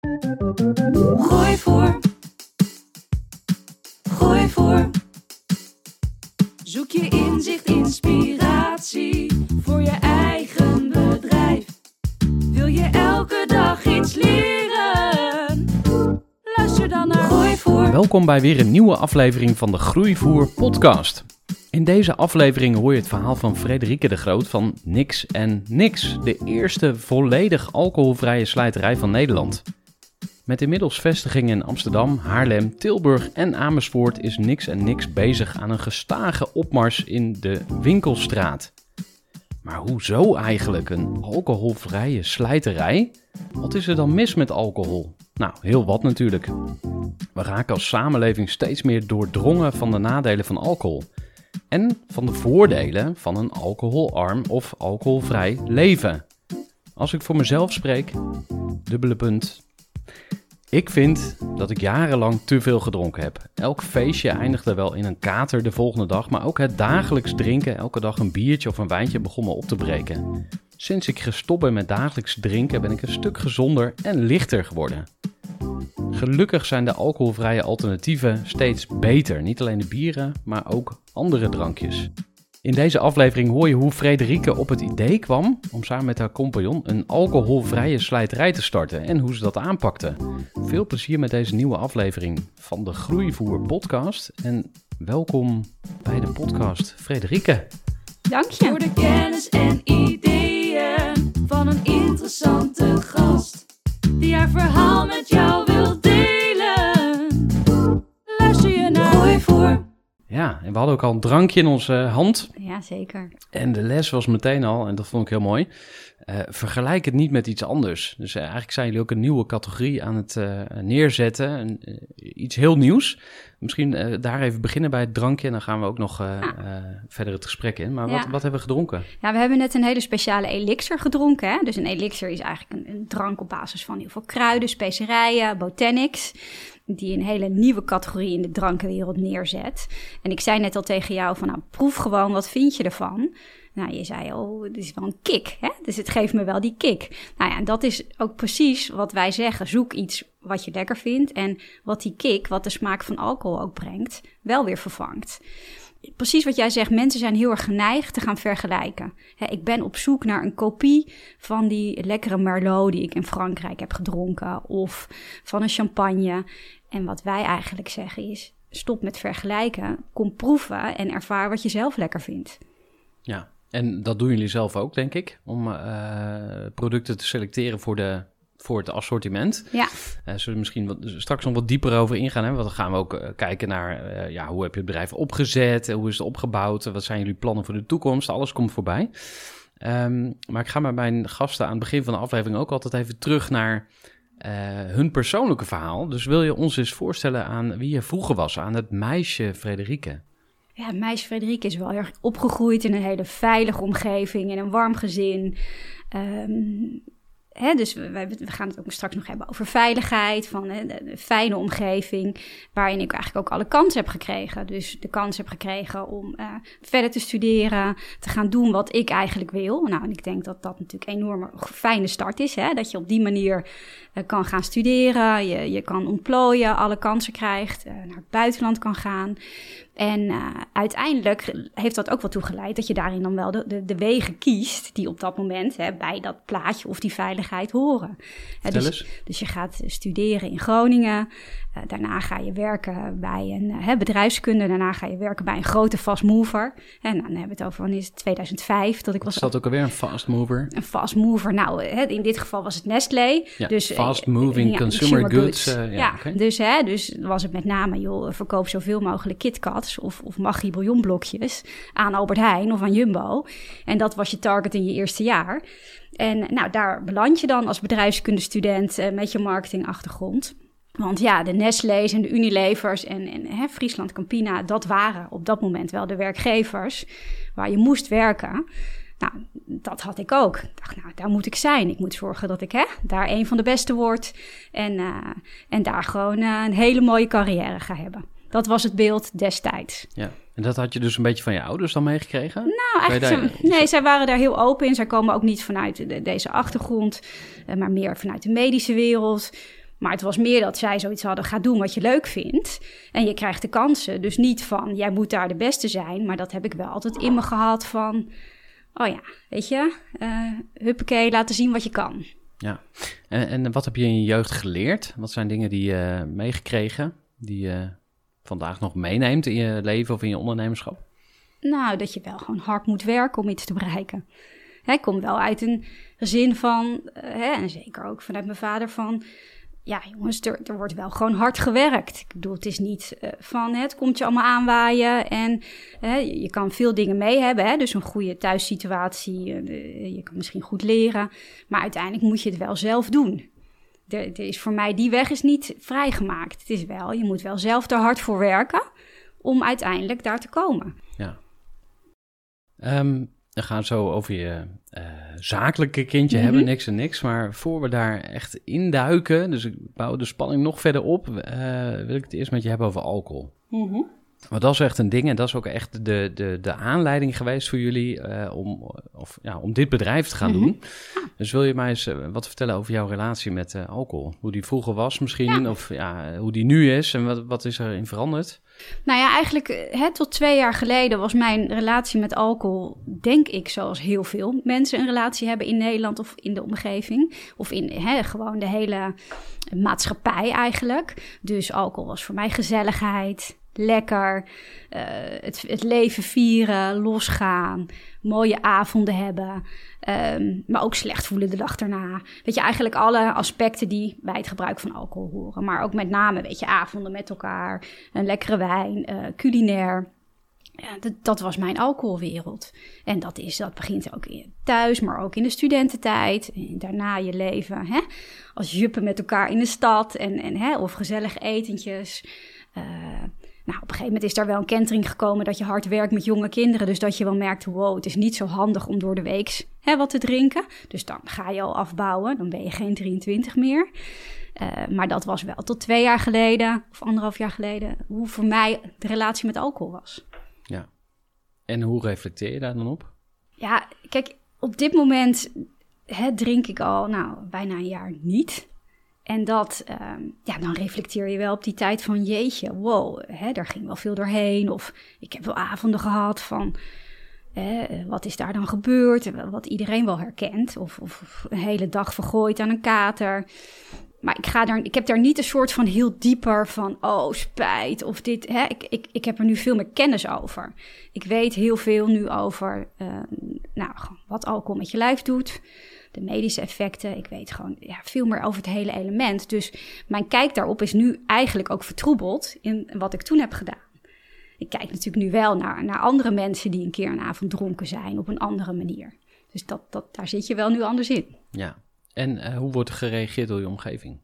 Gooi voor. Gooi voor. Zoek je inzicht, inspiratie voor je eigen bedrijf. Wil je elke dag iets leren? Luister dan naar Gooi voor. Welkom bij weer een nieuwe aflevering van de Groeivoer podcast. In deze aflevering hoor je het verhaal van Frederike de Groot van Nix en Nix, de eerste volledig alcoholvrije slijterij van Nederland. Met inmiddels vestigingen in Amsterdam, Haarlem, Tilburg en Amersfoort is Nix en Nix bezig aan een gestage opmars in de winkelstraat. Maar hoezo eigenlijk een alcoholvrije slijterij? Wat is er dan mis met alcohol? Nou, heel wat natuurlijk. We raken als samenleving steeds meer doordrongen van de nadelen van alcohol. En van de voordelen van een alcoholarm of alcoholvrij leven. Als ik voor mezelf spreek, dubbele punt, ik vind dat ik jarenlang te veel gedronken heb. Elk feestje eindigde wel in een kater de volgende dag, maar ook het dagelijks drinken, elke dag een biertje of een wijntje, begon me op te breken. Sinds ik gestopt ben met dagelijks drinken ben ik een stuk gezonder en lichter geworden. Gelukkig zijn de alcoholvrije alternatieven steeds beter. Niet alleen de bieren, maar ook andere drankjes. In deze aflevering hoor je hoe Frederike op het idee kwam om samen met haar compagnon een alcoholvrije slijterij te starten en hoe ze dat aanpakte. Veel plezier met deze nieuwe aflevering van de Groeivoer podcast en welkom bij de podcast Frederike. Dank je. Voor de kennis en ideeën van een interessante gast. Die haar verhaal met jou wil delen. Luister je naar Gooi voor. Ja, en we hadden ook al een drankje in onze hand Ja, zeker. en de les was meteen al, en dat vond ik heel mooi, eh, vergelijk het niet met iets anders. Dus eh, eigenlijk zijn jullie ook een nieuwe categorie aan het eh, neerzetten, een, iets heel nieuws. Misschien daar even beginnen bij het drankje en dan gaan we ook nog eh, verder het gesprek in. Maar wat, wat hebben we gedronken? Ja, we hebben net een hele speciale elixir gedronken. Hè? Dus een elixir is eigenlijk een, een drank op basis van heel veel kruiden, specerijen, botanics. Die een hele nieuwe categorie in de drankenwereld neerzet. En ik zei net al tegen jou van, nou, proef gewoon, wat vind je ervan? Nou, je zei, oh, het is wel een kick, hè? Dus het geeft me wel die kick. Nou ja, en dat is ook precies wat wij zeggen. Zoek iets wat je lekker vindt en wat die kick, wat de smaak van alcohol ook brengt, wel weer vervangt precies wat jij zegt, mensen zijn heel erg geneigd te gaan vergelijken. Ik ben op zoek naar een kopie van die lekkere Merlot die ik in Frankrijk heb gedronken, of van een champagne. En wat wij eigenlijk zeggen is: stop met vergelijken, kom proeven en ervaar wat je zelf lekker vindt. Ja, en dat doen jullie zelf ook, denk ik, om eh, producten te selecteren voor, de, voor het assortiment. Ja, Eh zullen we misschien wat, straks nog wat dieper over ingaan. Hè? Want dan gaan we ook eh, kijken naar ja, hoe heb je het bedrijf opgezet, hoe is het opgebouwd, wat zijn jullie plannen voor de toekomst. Alles komt voorbij. Ehm, maar ik ga met mijn gasten aan het begin van de aflevering ook altijd even terug naar eh, hun persoonlijke verhaal. Dus wil je ons eens voorstellen aan wie je vroeger was, aan het meisje Frederike? ja meisje Frederike is wel erg opgegroeid in een hele veilige omgeving, in een warm gezin. Ehm, dus we, we gaan het ook straks nog hebben over veiligheid, van de fijne omgeving, waarin ik eigenlijk ook alle kansen heb gekregen. Dus de kans heb gekregen om eh, verder te studeren, te gaan doen wat ik eigenlijk wil. Nou, en ik denk dat dat natuurlijk een enorme fijne start is, hè, dat je op die manier eh, kan gaan studeren, je, je kan ontplooien, alle kansen krijgt, eh, naar het buitenland kan gaan. En uiteindelijk heeft dat ook wel toegeleid dat je daarin dan wel de, de, de wegen kiest die op dat moment hè, bij dat plaatje of die veiligheid horen. Dus, dus je gaat studeren in Groningen. Eh, daarna ga je werken bij een eh, bedrijfskunde. Daarna ga je werken bij een grote fast mover. En dan hebben we het over, wanneer is het 2005, dat ik was Was dat ook alweer een fast mover? een fast mover. Nou, hè, in dit geval was het Nestlé. Ja, dus, eh, fast moving ja, consumer goods, eh, ja, dus, hè, dus was het met name, joh, verkoop zoveel mogelijk KitKats of, of Maggi bouillonblokjes aan Albert Heijn of aan Jumbo. En dat was je target in je eerste jaar. En nou, daar beland je dan als bedrijfskundestudent eh, met je marketingachtergrond. Want ja, de Nestlé's en de Unilevers en, en hè, Friesland Campina, dat waren op dat moment wel de werkgevers waar je moest werken. Nou, dat had ik ook. Dacht, nou, daar moet ik zijn. Ik moet zorgen dat ik hè, daar een van de beste word. En, eh, en daar gewoon eh, een hele mooie carrière ga hebben. Dat was het beeld destijds. Ja. En dat had je dus een beetje van je ouders dan meegekregen? Nou, eigenlijk, daar- ze- nee, zij waren daar heel open in. Zij komen ook niet vanuit de- deze achtergrond, eh, maar meer vanuit de medische wereld. Maar het was meer dat zij zoiets hadden: ga doen wat je leuk vindt. En je krijgt de kansen. Dus niet van jij moet daar de beste zijn. Maar dat heb ik wel altijd in me gehad van: oh ja, weet je, eh huppakee, laten zien wat je kan. Ja. En, en wat heb je in je jeugd geleerd? Wat zijn dingen die je meegekregen, die je vandaag nog meeneemt in je leven of in je ondernemerschap? Nou, dat je wel gewoon hard moet werken om iets te bereiken. Ik kom wel uit een gezin van, eh, hè, en zeker ook vanuit mijn vader, van... Ja, jongens, er, wordt wel gewoon hard gewerkt. Ik bedoel, het is niet eh, van het komt je allemaal aanwaaien. En je kan veel dingen mee hebben. Hè, dus een goede thuissituatie. eh, je kan misschien goed leren. Maar uiteindelijk moet je het wel zelf doen. Er, er is voor mij, die weg is niet vrijgemaakt. Het is wel, je moet wel zelf er hard voor werken om uiteindelijk daar te komen. Ja. Ehm, we gaan zo over je eh, zakelijke kindje Mhm. hebben, niks en niks. Maar voor we daar echt induiken, dus ik bouw de spanning nog verder op, eh, wil ik het eerst met je hebben over alcohol. Want dat is echt een ding en dat is ook echt de, de, de aanleiding geweest voor jullie eh, om, of, ja, om dit bedrijf te gaan Mhm. doen. Dus wil je mij eens eh, wat vertellen over jouw relatie met eh, alcohol? Hoe die vroeger was misschien, of ja, hoe die nu is en wat, wat is er in veranderd? Nou ja, eigenlijk hè, tot twee jaar geleden was mijn relatie met alcohol, denk ik, zoals heel veel mensen een relatie hebben in Nederland of in de omgeving. Of in hè, gewoon de hele maatschappij eigenlijk. Dus alcohol was voor mij gezelligheid, lekker, eh, het, het leven vieren, losgaan, mooie avonden hebben. ehm, maar ook slecht voelen de dag daarna. Weet je, eigenlijk alle aspecten die bij het gebruik van alcohol horen. Maar ook met name, weet je, avonden met elkaar, een lekkere wijn, eh, culinair. Ja, dat, dat was mijn alcoholwereld. En dat, is, dat begint ook thuis, maar ook in de studententijd. En daarna je leven hè? als juppen met elkaar in de stad. En, en, hè? Of gezellig etentjes. Eh, nou, op een gegeven moment is daar wel een kentering gekomen dat je hard werkt met jonge kinderen. Dus dat je wel merkt, wow, het is niet zo handig om door de week hè, wat te drinken. Dus dan ga je al afbouwen, dan ben je geen 23 meer. Eh, maar dat was wel tot twee jaar geleden, of anderhalf jaar geleden, hoe voor mij de relatie met alcohol was. Ja. En hoe reflecteer je daar dan op? Ja, kijk, op dit moment hè, drink ik al nou, bijna een jaar niet. En dat, ehm, ja, dan reflecteer je wel op die tijd van jeetje, wow, hè, daar ging wel veel doorheen. Of ik heb wel avonden gehad van, hè, wat is daar dan gebeurd? Wat iedereen wel herkent. Of, of een hele dag vergooid aan een kater. Maar ik, ga daar, ik heb daar niet een soort van heel dieper van, oh spijt of dit. Hè? Ik, ik, ik heb er nu veel meer kennis over. Ik weet heel veel nu over eh, nou, wat alcohol met je lijf doet. De medische effecten. Ik weet gewoon ja, veel meer over het hele element. Dus mijn kijk daarop is nu eigenlijk ook vertroebeld in wat ik toen heb gedaan. Ik kijk natuurlijk nu wel naar, naar andere mensen die een keer een avond dronken zijn op een andere manier. Dus dat, dat, daar zit je wel nu anders in. Ja. En eh, hoe wordt er gereageerd door je omgeving?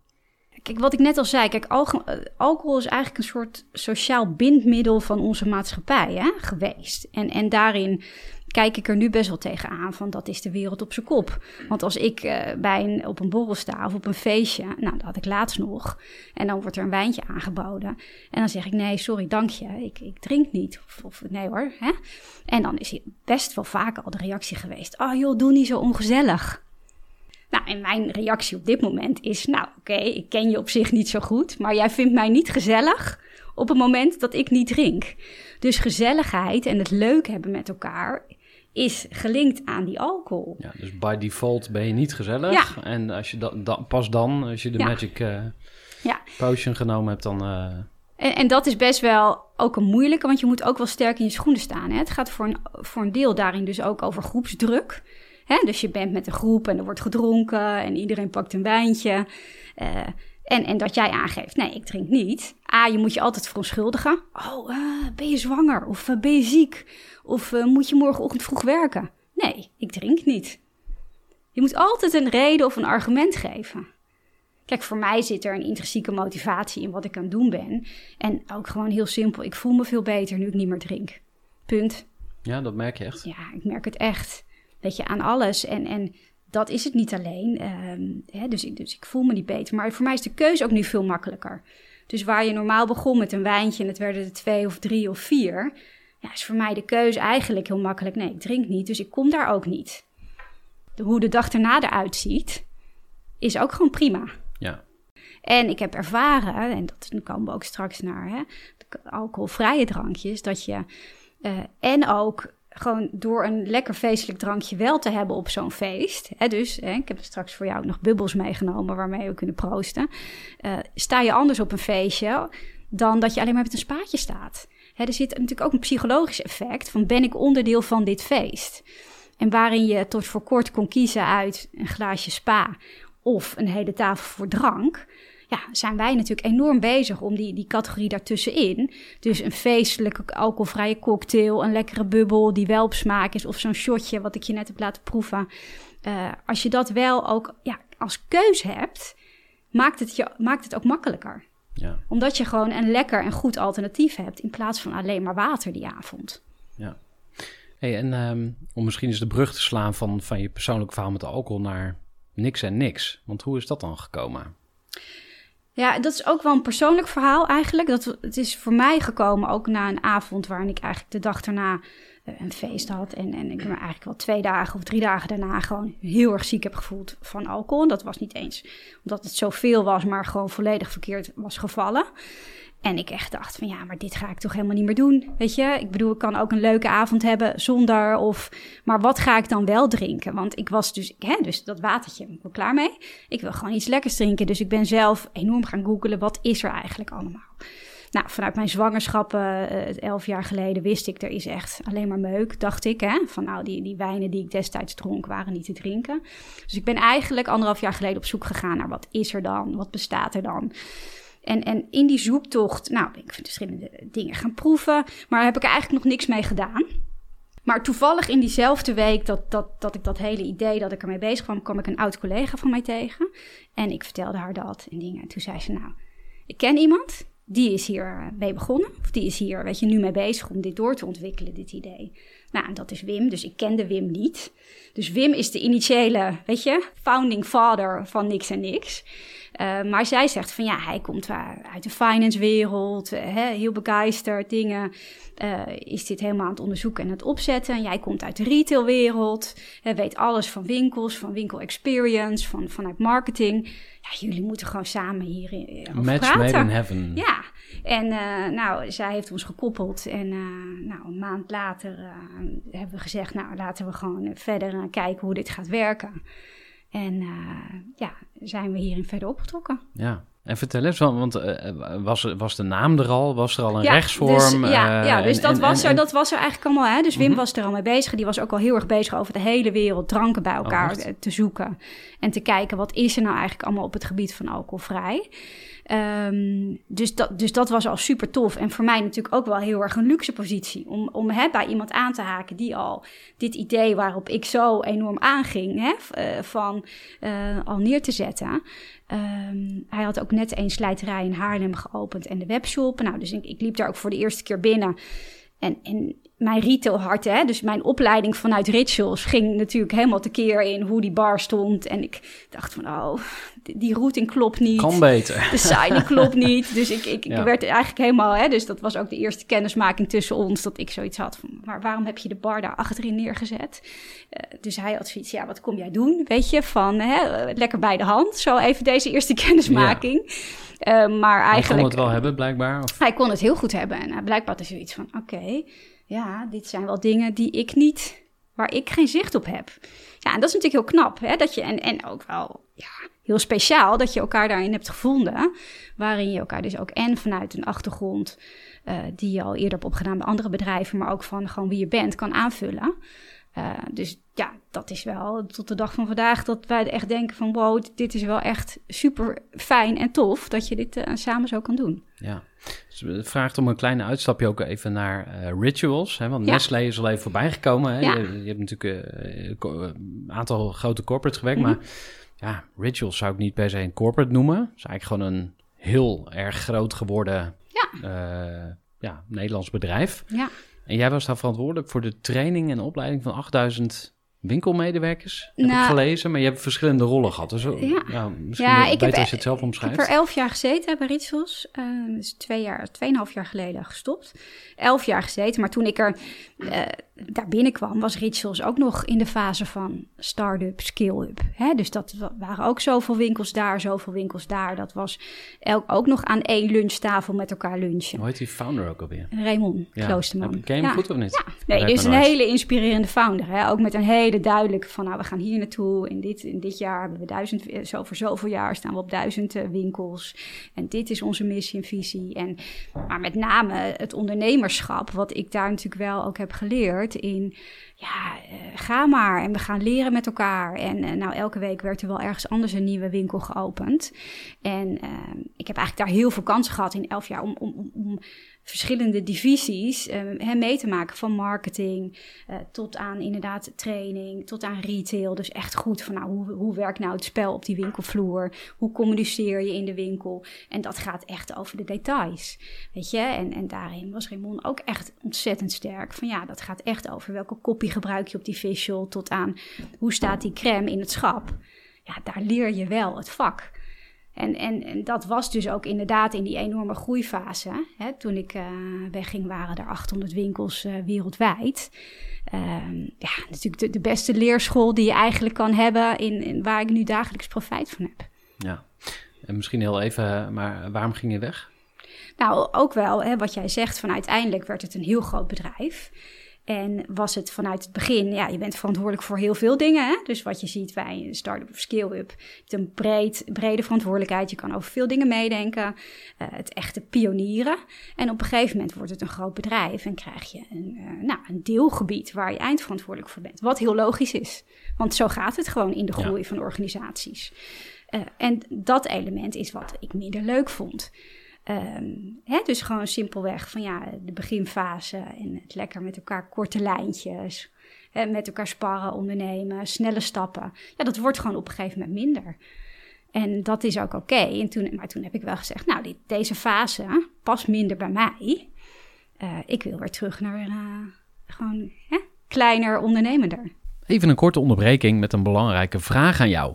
Kijk, wat ik net al zei, kijk, eh, alcohol is eigenlijk een soort sociaal bindmiddel van onze maatschappij hè, geweest. En, en daarin kijk ik er nu best wel tegenaan van dat is de wereld op zijn kop. Want als ik eh, bij een, op een borrel sta of op een feestje, nou dat had ik laatst nog, en dan wordt er een wijntje aangeboden. En dan zeg ik nee, sorry, dank je, ik, ik drink niet. Of, of nee hoor. Hè? En dan is best wel vaak al de reactie geweest, oh joh, doe niet zo ongezellig. Nou, en mijn reactie op dit moment is: Nou, oké, ik ken je op zich niet zo goed, maar jij vindt mij niet gezellig op het moment dat ik niet drink. Dus gezelligheid en het leuk hebben met elkaar is gelinkt aan die alcohol. Ja, dus by default ben je niet gezellig. Ja. En als je dat, pas dan, als je de Ja. magic eh, Ja. potion genomen hebt, dan... eh, En, en dat is best wel ook een moeilijke, want je moet ook wel sterk in je schoenen staan. Hè? Het gaat voor een, voor een deel daarin dus ook over groepsdruk. Hè? Dus je bent met een groep en er wordt gedronken en iedereen pakt een wijntje. Eh, en, en dat jij aangeeft, nee, ik drink niet. A, je moet je altijd verontschuldigen. Oh, eh, ben je zwanger? Of eh, ben je ziek? Of moet je morgenochtend vroeg werken? Nee, ik drink niet. Je moet altijd een reden of een argument geven. Kijk, voor mij zit er een intrinsieke motivatie in wat ik aan het doen ben. En ook gewoon heel simpel, ik voel me veel beter nu ik niet meer drink. Punt. ja, dat merk je echt. Ja, ik merk het echt. Weet je, aan alles. En, en dat is het niet alleen. Ehm, hè, dus, ik, dus ik voel me niet beter. Maar voor mij is de keuze ook nu veel makkelijker. Dus waar je normaal begon met een wijntje en het werden er twee of drie of vier. Ja, is voor mij de keuze eigenlijk heel makkelijk. Nee, ik drink niet, dus ik kom daar ook niet. De, hoe de dag erna eruit ziet, is ook gewoon prima. Ja. En ik heb ervaren, en dat, dan komen we ook straks naar hè, alcoholvrije drankjes, dat je eh, en ook gewoon door een lekker feestelijk drankje wel te hebben op zo'n feest. Hè, dus hè, ik heb straks voor jou nog bubbels meegenomen waarmee we kunnen proosten. Eh, sta je anders op een feestje dan dat je alleen maar met een spaatje staat. Hè, er zit natuurlijk ook een psychologisch effect van ben ik onderdeel van dit feest? En waarin je tot voor kort kon kiezen uit een glaasje spa of een hele tafel voor drank. Ja, zijn wij natuurlijk enorm bezig om die, die categorie daartussenin. Dus een feestelijke alcoholvrije cocktail, een lekkere bubbel die wel op smaak is, of zo'n shotje wat ik je net heb laten proeven. Eh, als je dat wel ook ja, als keus hebt, maakt het, je, maakt het ook makkelijker. Ja. Omdat je gewoon een lekker en goed alternatief hebt in plaats van alleen maar water die avond. ja. Hey, en ehm, om misschien eens de brug te slaan van, van je persoonlijke verhaal met de alcohol naar niks en niks. Want hoe is dat dan gekomen? Ja, dat is ook wel een persoonlijk verhaal eigenlijk. Dat, het is voor mij gekomen ook na een avond waarin ik eigenlijk de dag daarna eh, een feest had. En, en ik me eigenlijk wel twee dagen of drie dagen daarna gewoon heel erg ziek heb gevoeld van alcohol. En dat was niet eens omdat het zoveel was, maar gewoon volledig verkeerd was gevallen. En ik echt dacht van ja, maar dit ga ik toch helemaal niet meer doen. Weet je, ik bedoel, ik kan ook een leuke avond hebben zonder of... Maar wat ga ik dan wel drinken? Want ik was dus, hè, dus dat watertje, ben ik wel klaar mee. Ik wil gewoon iets lekkers drinken. Dus ik ben zelf enorm gaan googelen, wat is er eigenlijk allemaal? Nou, vanuit mijn zwangerschappen, eh, elf jaar geleden, wist ik, er is echt alleen maar meuk, dacht ik. Hè? Van nou, die, die wijnen die ik destijds dronk, waren niet te drinken. Dus ik ben eigenlijk anderhalf jaar geleden op zoek gegaan naar wat is er dan? Wat bestaat er dan? En, en in die zoektocht, nou, ben ik verschillende dingen gaan proeven, maar heb ik eigenlijk nog niks mee gedaan. Maar toevallig in diezelfde week dat, dat, dat ik dat hele idee dat ik ermee bezig kwam, kwam ik een oud collega van mij tegen. En ik vertelde haar dat en dingen. En toen zei ze, nou, ik ken iemand, die is hier mee begonnen. Of die is hier, weet je, nu mee bezig om dit door te ontwikkelen, dit idee. Nou, en dat is Wim, dus ik kende Wim niet. Dus Wim is de initiële, weet je, founding father van Niks en Niks. Uh, maar zij zegt van ja, hij komt uit de finance wereld, uh, heel begeisterd, dingen. Uh, is dit helemaal aan het onderzoeken en het opzetten. En jij komt uit de retailwereld, weet alles van winkels, van winkel experience, van, vanuit marketing. Ja, jullie moeten gewoon samen hier over Match praten. made in heaven. Ja, en nou, zij heeft ons gekoppeld. En nou, een maand later hebben we gezegd, nou, laten we gewoon verder kijken hoe dit gaat werken. En uh, ja, zijn we hierin verder opgetrokken. Ja. En vertel eens, want uh, was, was de naam er al? Was er al een ja, rechtsvorm? Dus, ja, uh, ja, dus en, dat, en, was er, dat was er eigenlijk allemaal. Hè? Dus Wim -hmm. was er al mee bezig. Die was ook al heel erg bezig over de hele wereld dranken bij elkaar oh, te zoeken. En te kijken, wat is er nou eigenlijk allemaal op het gebied van alcoholvrij? Um, dus, dat, dus dat was al super tof. En voor mij natuurlijk ook wel heel erg een luxe positie. Om, om hè, bij iemand aan te haken die al dit idee waarop ik zo enorm aanging, hè, uh, van uh, al neer te zetten. Um, hij had ook net een slijterij in Haarlem geopend en de webshop. Nou, dus ik, ik liep daar ook voor de eerste keer binnen. En, en mijn retailhart, hè, dus mijn opleiding vanuit Rituals, ging natuurlijk helemaal tekeer in hoe die bar stond. En ik dacht van, oh, die, die routing klopt niet. Kan beter. De signing klopt niet. Dus ik, ik, Ja. ik werd eigenlijk helemaal, hè, dus dat was ook de eerste kennismaking tussen ons, dat ik zoiets had van, maar waarom heb je de bar daar achterin neergezet? Eh, dus hij had zoiets, ja, wat kom jij doen? Weet je, van hè, lekker bij de hand. Zo even deze eerste kennismaking. Eh, maar Hij eigenlijk... kon het wel hebben, blijkbaar. Of, Hij kon het heel goed hebben. En uh, blijkbaar had hij zoiets van: oké, ja, dit zijn wel dingen die ik niet waar ik geen zicht op heb. Ja, en dat is natuurlijk heel knap. Hè? Dat je, en, en ook wel ja, heel speciaal dat je elkaar daarin hebt gevonden. Waarin je elkaar dus ook en vanuit een achtergrond uh, die je al eerder hebt opgedaan bij andere bedrijven, maar ook van gewoon wie je bent, kan aanvullen. Uh, dus ja, dat is wel tot de dag van vandaag dat wij echt denken van wow, dit is wel echt super fijn en tof dat je dit uh, samen zo kan doen. Ja, dus het vraagt om een kleine uitstapje ook even naar uh, rituals. Hè? Want ja. Nestlé is al even voorbij gekomen. Hè? Ja. Je, je, hebt natuurlijk een aantal grote corporates gewerkt, mm -hmm. maar ja, rituals zou ik niet per se een corporate noemen. Het is eigenlijk gewoon een heel erg groot geworden ja. ja, Nederlands bedrijf. Ja. En jij was daar verantwoordelijk voor de training en opleiding van 8000 winkelmedewerkers, heb nou, ik gelezen. Maar je hebt verschillende rollen gehad. Dus ja, ja misschien ja, ik heb, als je het zelf omschrijft. Ik heb er elf jaar gezeten bij Ritsels. Uh, dus twee jaar, tweeënhalf jaar geleden gestopt. Elf jaar gezeten, maar toen ik er uh, daar binnenkwam, was Rituals ook nog in de fase van start-up, scale-up. Dus dat waren ook zoveel winkels daar, zoveel winkels daar. Dat was elk, ook nog aan één lunchtafel met elkaar lunchen. Hoe heet die founder ook alweer? Raymond ja. Kloosterman. Ken je hem ja. goed of niet? Ja. Nee, is een hele inspirerende founder. Hè? Ook met een hele duidelijke van, nou, we gaan hier naartoe. In dit, in dit jaar hebben we duizend, eh, zo voor zoveel jaar staan we op duizend uh, winkels. En dit is onze missie en visie. En, maar met name het ondernemerschap, wat ik daar natuurlijk wel ook heb geleerd in, ja, uh, ga maar en we gaan leren met elkaar. En uh, nou, elke week werd er wel ergens anders een nieuwe winkel geopend. En uh, ik heb eigenlijk daar heel veel kansen gehad in elf jaar om, om, om verschillende divisies uh, mee te maken. Van marketing uh, tot aan inderdaad training, tot aan retail. Dus echt goed van nou, hoe, hoe werkt nou het spel op die winkelvloer? Hoe communiceer je in de winkel? En dat gaat echt over de details. Weet je, en, en daarin was Raymond ook echt ontzettend sterk. Van ja, dat gaat echt over welke kopie gebruik je op die visual. Tot aan hoe staat die crème in het schap. Ja, daar leer je wel het vak. En, en, en, dat was dus ook inderdaad in die enorme groeifase. Hè, toen ik uh, wegging, waren er 800 winkels uh, wereldwijd. Uh, ja, natuurlijk de, de, beste leerschool die je eigenlijk kan hebben, in, in, waar ik nu dagelijks profijt van heb. Ja, en misschien heel even, maar waarom ging je weg? Nou, ook wel, hè, wat jij zegt, van uiteindelijk werd het een heel groot bedrijf. En was het vanuit het begin, ja, je bent verantwoordelijk voor heel veel dingen. Hè? Dus wat je ziet bij een start-up of scale-up, je hebt een breed, brede verantwoordelijkheid. Je kan over veel dingen meedenken. Uh, het echte pionieren. En op een gegeven moment wordt het een groot bedrijf en krijg je een, uh, nou, een deelgebied waar je eindverantwoordelijk voor bent. Wat heel logisch is. Want zo gaat het gewoon in de groei ja. van organisaties. Uh, en dat element is wat ik minder leuk vond. Um, hè, dus gewoon simpelweg van ja, de beginfase en het lekker met elkaar korte lijntjes, hè, met elkaar sparren, ondernemen, snelle stappen. Ja, dat wordt gewoon op een gegeven moment minder. En dat is ook oké. Okay. toen, maar toen heb ik wel gezegd, nou, deze fase past minder bij mij. Uh, ik wil weer terug naar uh, gewoon hè, kleiner, ondernemender. Even een korte onderbreking met een belangrijke vraag aan jou.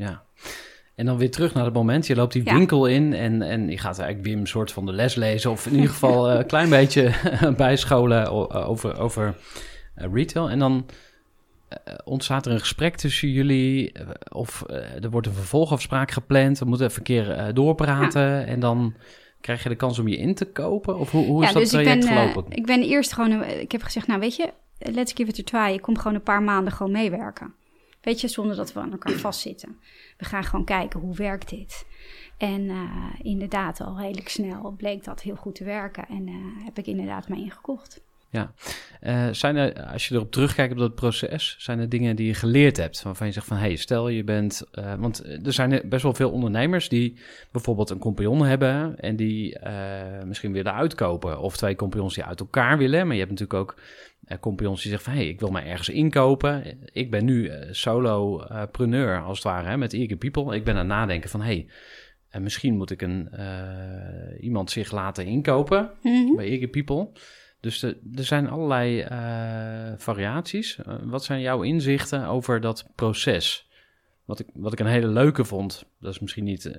Ja. En dan weer terug naar het moment. Je loopt die ja. winkel in en, en je gaat eigenlijk weer een soort van de les lezen. Of in ieder geval een klein beetje bijscholen over, over uh, retail. En dan ontstaat er een gesprek tussen jullie. Of er wordt een vervolgafspraak gepland. We moeten even een keer doorpraten. Ja. En dan krijg je de kans om je in te kopen? Of hoe, hoe is ja, dat dus traject ik ben, verlopen? ik ben eerst gewoon... ik heb gezegd, nou weet je, let's give it a try. Ik kom gewoon een paar maanden gewoon meewerken. Weet je, zonder dat we aan elkaar vastzitten. We gaan gewoon kijken hoe werkt dit. En uh, inderdaad, al redelijk snel bleek dat heel goed te werken. En uh, heb ik inderdaad mee ingekocht. Ja. Uh, zijn er, als je erop terugkijkt op dat proces, zijn er dingen die je geleerd hebt waarvan je zegt van, hey, stel je bent, uh, want er zijn best wel veel ondernemers die bijvoorbeeld een compagnon hebben en die uh, misschien willen uitkopen, of twee compagnons die uit elkaar willen, maar je hebt natuurlijk ook compagnons die zeggen van, hey, ik wil maar ergens inkopen. Ik ben nu solopreneur als het ware, hè, met Eager People. Ik ben aan het nadenken van, hey, en misschien moet ik een, iemand zich laten inkopen mm -hmm. bij Eager People. Dus er zijn allerlei uh, variaties. Uh, wat zijn jouw inzichten over dat proces? Wat ik, wat ik een hele leuke vond, dat is misschien niet uh,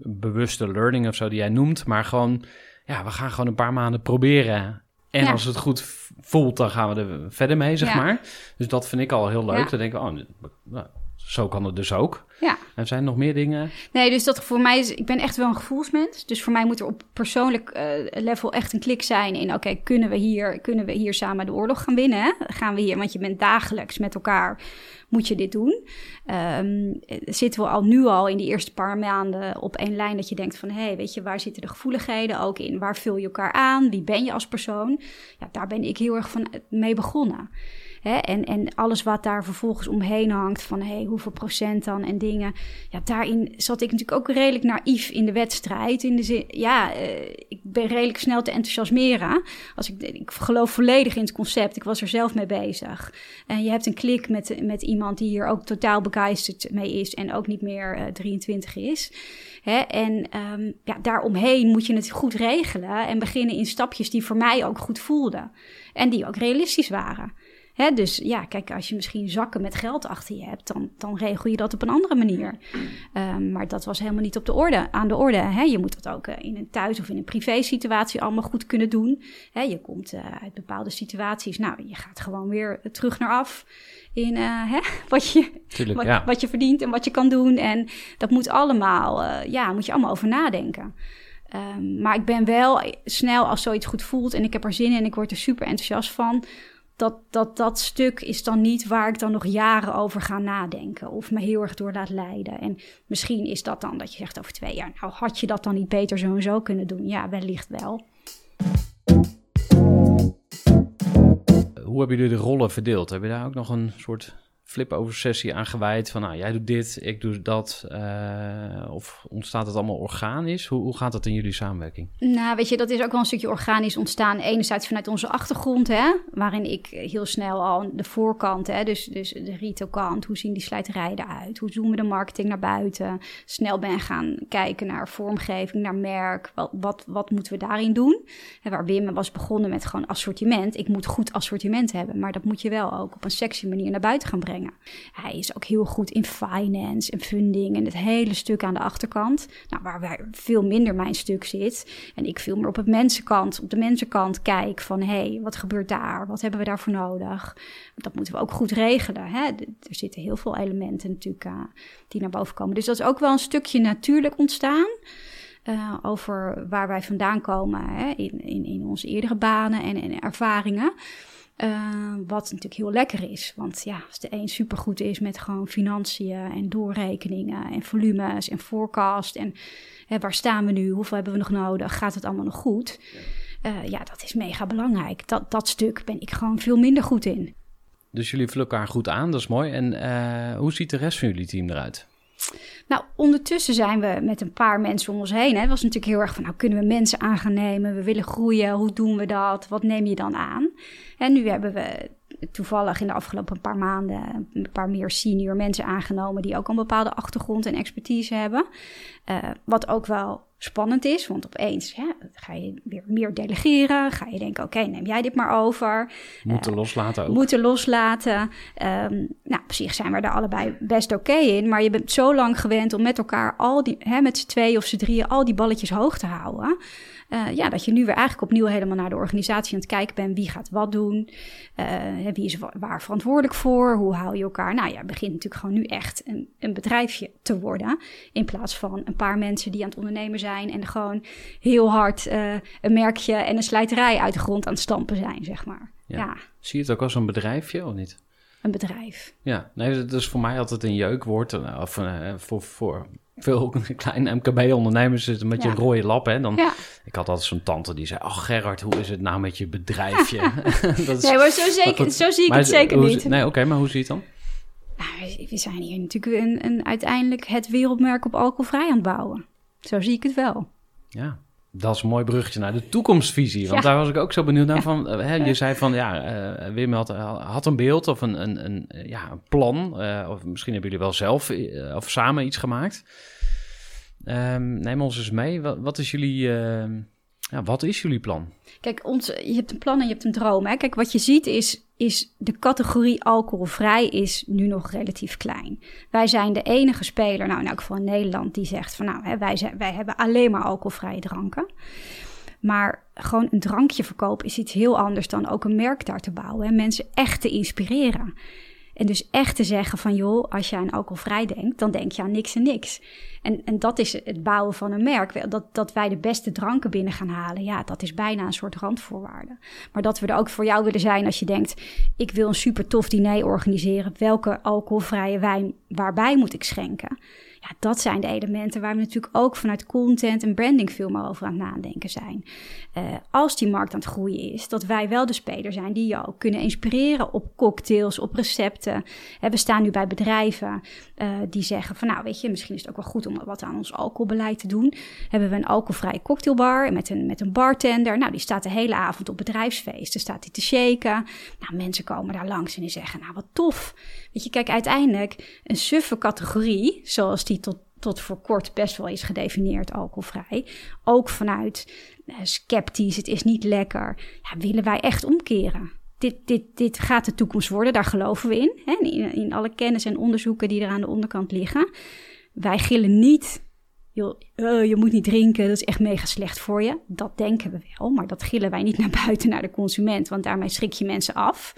een bewuste learning of zo die jij noemt, maar gewoon, ja, we gaan gewoon een paar maanden proberen. En ja. als het goed voelt, dan gaan we er verder mee, zeg ja. maar. Dus dat vind ik al heel leuk. Ja. Dan denk ik, oh, nou, zo kan het dus ook. Ja. En zijn er nog meer dingen? Nee, dus dat voor mij is, ik ben echt wel een gevoelsmens. Dus voor mij moet er op persoonlijk uh, level echt een klik zijn in, oké, kunnen we hier, kunnen we hier samen de oorlog gaan winnen? Hè? Gaan we hier, want je bent dagelijks met elkaar, moet je dit doen? Um, zitten we al nu al in die eerste paar maanden op één lijn dat je denkt van, hé, hey, weet je, waar zitten de gevoeligheden ook in? Waar vul je elkaar aan? Wie ben je als persoon? Ja, daar ben ik heel erg van mee begonnen. Hè? En, en alles wat daar vervolgens omheen hangt, van hey, hoeveel procent dan en dingen. Ja, daarin zat ik natuurlijk ook redelijk naïef in de wedstrijd. In de zin, ja, uh, ik ben redelijk snel te enthousiasmeren. Als ik, ik geloof volledig in het concept. Ik was er zelf mee bezig. En je hebt een klik met, met iemand die hier ook totaal begeisterd mee is en ook niet meer uh, 23 is. Hè? En um, ja, daaromheen moet je het goed regelen en beginnen in stapjes die voor mij ook goed voelden. En die ook realistisch waren. Hè, dus ja, kijk, als je misschien zakken met geld achter je hebt, dan, dan regel je dat op een andere manier. Um, maar dat was helemaal niet op de orde, aan de orde. Hè. Je moet dat ook uh, in een thuis- of in een privé-situatie allemaal goed kunnen doen. Hè, je komt uh, uit bepaalde situaties. Nou, je gaat gewoon weer terug naar af in uh, hè, wat, je, Tuurlijk, wat, ja. wat, je verdient en wat je kan doen. En dat moet allemaal, ja, moet je allemaal over nadenken. Um, maar ik ben wel snel als zoiets goed voelt en ik heb er zin in en ik word er super enthousiast van dat, dat dat stuk is dan niet waar ik dan nog jaren over ga nadenken of me heel erg door laat leiden. En misschien is dat dan dat je zegt over twee jaar, nou had je dat dan niet beter zo en zo kunnen doen? Ja, wellicht wel. Hoe hebben jullie de rollen verdeeld? Heb je daar ook nog een soort flip-over sessie aan gewijd van nou, jij doet dit, ik doe dat? Uh, of ontstaat het allemaal organisch? Hoe, hoe gaat dat in jullie samenwerking? Nou, weet je, dat is ook wel een stukje organisch ontstaan. Enerzijds vanuit onze achtergrond, hè, waarin ik heel snel al de voorkant, hè, dus, dus de retailkant, hoe zien die slijterijen eruit? Hoe doen we de marketing naar buiten? Snel ben gaan kijken naar vormgeving, naar merk. Wat, wat, wat moeten we daarin doen? En waar Wim was begonnen met gewoon assortiment. Ik moet goed assortiment hebben, maar dat moet je wel ook op een sexy manier naar buiten gaan brengen. Hij is ook heel goed in finance en funding en het hele stuk aan de achterkant. Nou, waar veel minder mijn stuk zit. En ik veel meer op het mensenkant, op de mensenkant kijk van hé, hey, wat gebeurt daar? Wat hebben we daarvoor nodig? Dat moeten we ook goed regelen. Hè? Er zitten heel veel elementen natuurlijk uh, die naar boven komen. Dus dat is ook wel een stukje natuurlijk ontstaan. Uh, over waar wij vandaan komen hè? In, in, in onze eerdere banen en, en ervaringen. Uh, wat natuurlijk heel lekker is. Want ja, als de een supergoed is met gewoon financiën en doorrekeningen en volumes en forecast. En hè, waar staan we nu? Hoeveel hebben we nog nodig? Gaat het allemaal nog goed? Uh, ja, dat is mega belangrijk. Dat, dat stuk ben ik gewoon veel minder goed in. Dus jullie vullen elkaar goed aan, dat is mooi. En uh, hoe ziet de rest van jullie team eruit? Nou, ondertussen zijn we met een paar mensen om ons heen. Het was natuurlijk heel erg van, nou kunnen we mensen aan gaan nemen? We willen groeien, hoe doen we dat? Wat neem je dan aan? En nu hebben we toevallig in de afgelopen paar maanden een paar meer senior mensen aangenomen die ook een bepaalde achtergrond en expertise hebben. Uh, wat ook wel spannend is, want opeens hè, ga je weer meer delegeren. Ga je denken, oké, okay, neem jij dit maar over. Moeten uh, loslaten ook. Moeten loslaten. Um, nou, op zich zijn we er allebei best oké okay in, maar je bent zo lang gewend om met elkaar al die, hè, met z'n tweeën of z'n drieën, al die balletjes hoog te houden. Uh, ja, dat je nu weer eigenlijk opnieuw helemaal naar de organisatie aan het kijken bent. Wie gaat wat doen? Uh, wie is waar verantwoordelijk voor? Hoe hou je elkaar? Nou ja, het begint natuurlijk gewoon nu echt een, een bedrijfje te worden. In plaats van een paar mensen die aan het ondernemen zijn en gewoon heel hard uh, een merkje en een slijterij uit de grond aan het stampen zijn, zeg maar. Ja. ja. Zie je het ook als een bedrijfje of niet? Een bedrijf. Ja, nee, dat is voor mij altijd een jeukwoord. eh, Of eh, voor, voor veel kleine MKB-ondernemers is het een beetje Ja. een rode lap. Hè? Dan, Ja. Ik had altijd zo'n tante die zei... Oh Gerard, hoe is het nou met je bedrijfje? dat is, Nee, maar zo, zeker, dat- zo zie ik maar het zeker hoe- niet. Nee, oké, maar hoe zie je het dan? Nou, we- we zijn hier natuurlijk een, een, uiteindelijk het wereldmerk op alcoholvrij aan het bouwen. Zo zie ik het wel. Ja, dat is een mooi bruggetje naar de toekomstvisie. Want Ja. daar was ik ook zo benieuwd naar. Van, eh, hè, je zei van, ja, eh, Wim had, had een beeld of een, een, een, eh, ja, een plan. eh, of misschien hebben jullie wel zelf of samen iets gemaakt. Ehm, neem ons eens mee. Wat, wat is jullie... ja, wat is jullie plan? Kijk, ons, je hebt een plan en je hebt een droom. Hè? Kijk, wat je ziet is, is de categorie alcoholvrij is nu nog relatief klein. Wij zijn de enige speler, nou in elk geval in Nederland, die zegt van nou, hè, wij, zijn, wij hebben alleen maar alcoholvrije dranken. Maar gewoon een drankje verkopen is iets heel anders dan ook een merk daar te bouwen. En mensen echt te inspireren. En dus echt te zeggen van joh, als je aan alcoholvrij denkt, dan denk je aan niks en niks. En, en dat is het bouwen van een merk. Dat, dat wij de beste dranken binnen gaan halen, ja, dat is bijna een soort randvoorwaarde. Maar dat we er ook voor jou willen zijn als je denkt, ik wil een super tof diner organiseren. Welke alcoholvrije wijn, waarbij moet ik schenken? Ja, dat zijn de elementen waar we natuurlijk ook vanuit content en branding veel meer over aan het nadenken zijn. Eh, als die markt aan het groeien is, dat wij wel de speler zijn die jou kunnen inspireren op cocktails, op recepten. Hè, we staan nu bij bedrijven eh, die zeggen van nou weet je, misschien is het ook wel goed om wat aan ons alcoholbeleid te doen. Hebben we een alcoholvrije cocktailbar met een, met een bartender. Nou, die staat de hele avond op bedrijfsfeesten, staat die te shaken. Nou, mensen komen daar langs en die zeggen nou wat tof. Weet je, kijk, uiteindelijk een suffe categorie, zoals die tot, tot voor kort best wel is gedefinieerd alcoholvrij. Ook vanuit eh, sceptisch, het is niet lekker. Ja, willen wij echt omkeren. Dit, dit, dit gaat de toekomst worden, daar geloven we in. Hè? In, in alle kennis en onderzoeken die er aan de onderkant liggen. Wij gillen niet, joh, eh, je moet niet drinken, dat is echt mega slecht voor je. Dat denken we wel, maar dat gillen wij niet naar buiten, naar de consument. Want daarmee schrik je mensen af.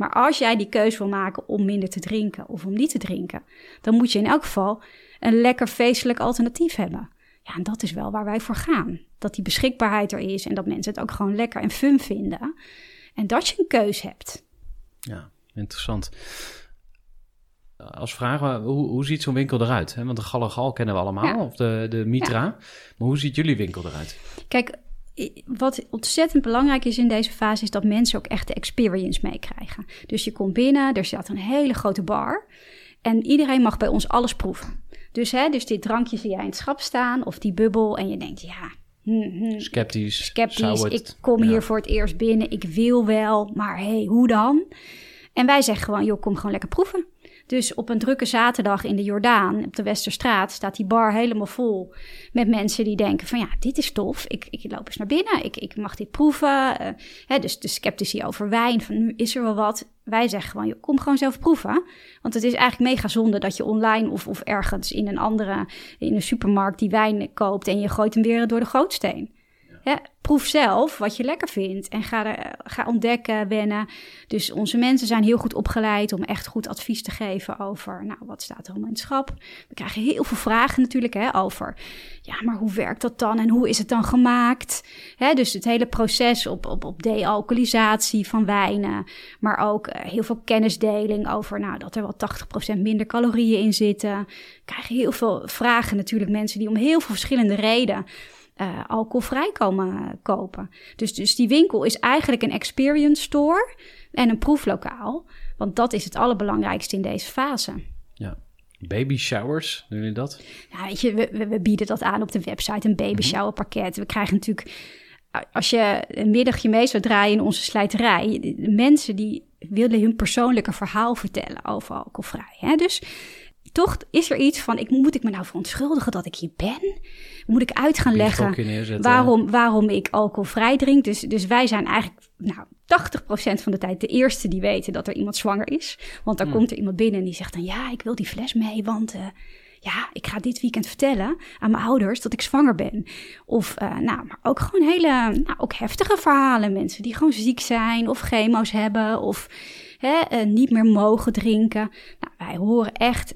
Maar als jij die keuze wil maken om minder te drinken of om niet te drinken, dan moet je in elk geval een lekker feestelijk alternatief hebben. Ja, en dat is wel waar wij voor gaan. Dat die beschikbaarheid er is en dat mensen het ook gewoon lekker en fun vinden. En dat je een keus hebt. Ja, interessant. Als vraag, hoe, hoe ziet zo'n winkel eruit? Want de Gal en Gal kennen we allemaal, Ja. of de, de Mitra. Maar hoe ziet jullie winkel eruit? Kijk, wat ontzettend belangrijk is in deze fase, is dat mensen ook echt de experience meekrijgen. Dus je komt binnen, er staat een hele grote bar. En iedereen mag bij ons alles proeven. Dus, hè, dus dit drankje zie jij in het schap staan, of die bubbel. En je denkt, ja, hm, hm, Sceptisch? sceptisch. het- Ik kom ja. hier voor het eerst binnen. Ik wil wel, maar hé, hey, hoe dan? En wij zeggen gewoon, joh, kom gewoon lekker proeven. Dus op een drukke zaterdag in de Jordaan, op de Westerstraat, staat die bar helemaal vol met mensen die denken van ja, dit is tof. Ik, ik loop eens naar binnen, ik, ik mag dit proeven. Eh, hè, dus de sceptici over wijn, van nu is er wel wat. Wij zeggen gewoon, kom gewoon zelf proeven. Want het is eigenlijk mega zonde dat je online of, of ergens in een andere, in een supermarkt die wijn koopt en je gooit hem weer door de gootsteen. Proef zelf wat je lekker vindt en ga, ga ontdekken, wennen. Dus onze mensen zijn heel goed opgeleid om echt goed advies te geven over, nou, wat staat er allemaal in het schap. We krijgen heel veel vragen natuurlijk hè, over, ja, maar hoe werkt dat dan en hoe is het dan gemaakt? Hè, dus het hele proces op, op, op van wijnen, maar ook eh, heel veel kennisdeling over, nou, dat er wel 80% minder calorieën in zitten. We krijgen heel veel vragen natuurlijk, mensen die om heel veel verschillende redenen eh, alcoholvrij komen kopen. Dus, dus die winkel is eigenlijk een experience store en een proeflokaal. Want dat is het allerbelangrijkste in deze fase. Ja. Baby showers, doen jullie dat? Ja, weet je, we, we, we bieden dat aan op de website, een baby shower pakket. We krijgen natuurlijk, als je een middagje mee zou draaien in onze slijterij, de mensen die willen hun persoonlijke verhaal vertellen over alcoholvrij. Hè? Dus toch is er iets van, ik, moet ik me nou verontschuldigen dat ik hier ben? Moet ik uit gaan leggen waarom, waarom ik alcoholvrij drink? Dus, dus wij zijn eigenlijk nou, 80% van de tijd de eerste die weten dat er iemand zwanger is. Want dan komt er iemand binnen en die zegt dan, ja, ik wil die fles mee, want... eh, ja, ik ga dit weekend vertellen aan mijn ouders dat ik zwanger ben. Of, eh, nou, maar ook gewoon hele, nou, ook heftige verhalen. Mensen die gewoon ziek zijn of chemo's hebben of hè, eh, niet meer mogen drinken. Nou, wij horen echt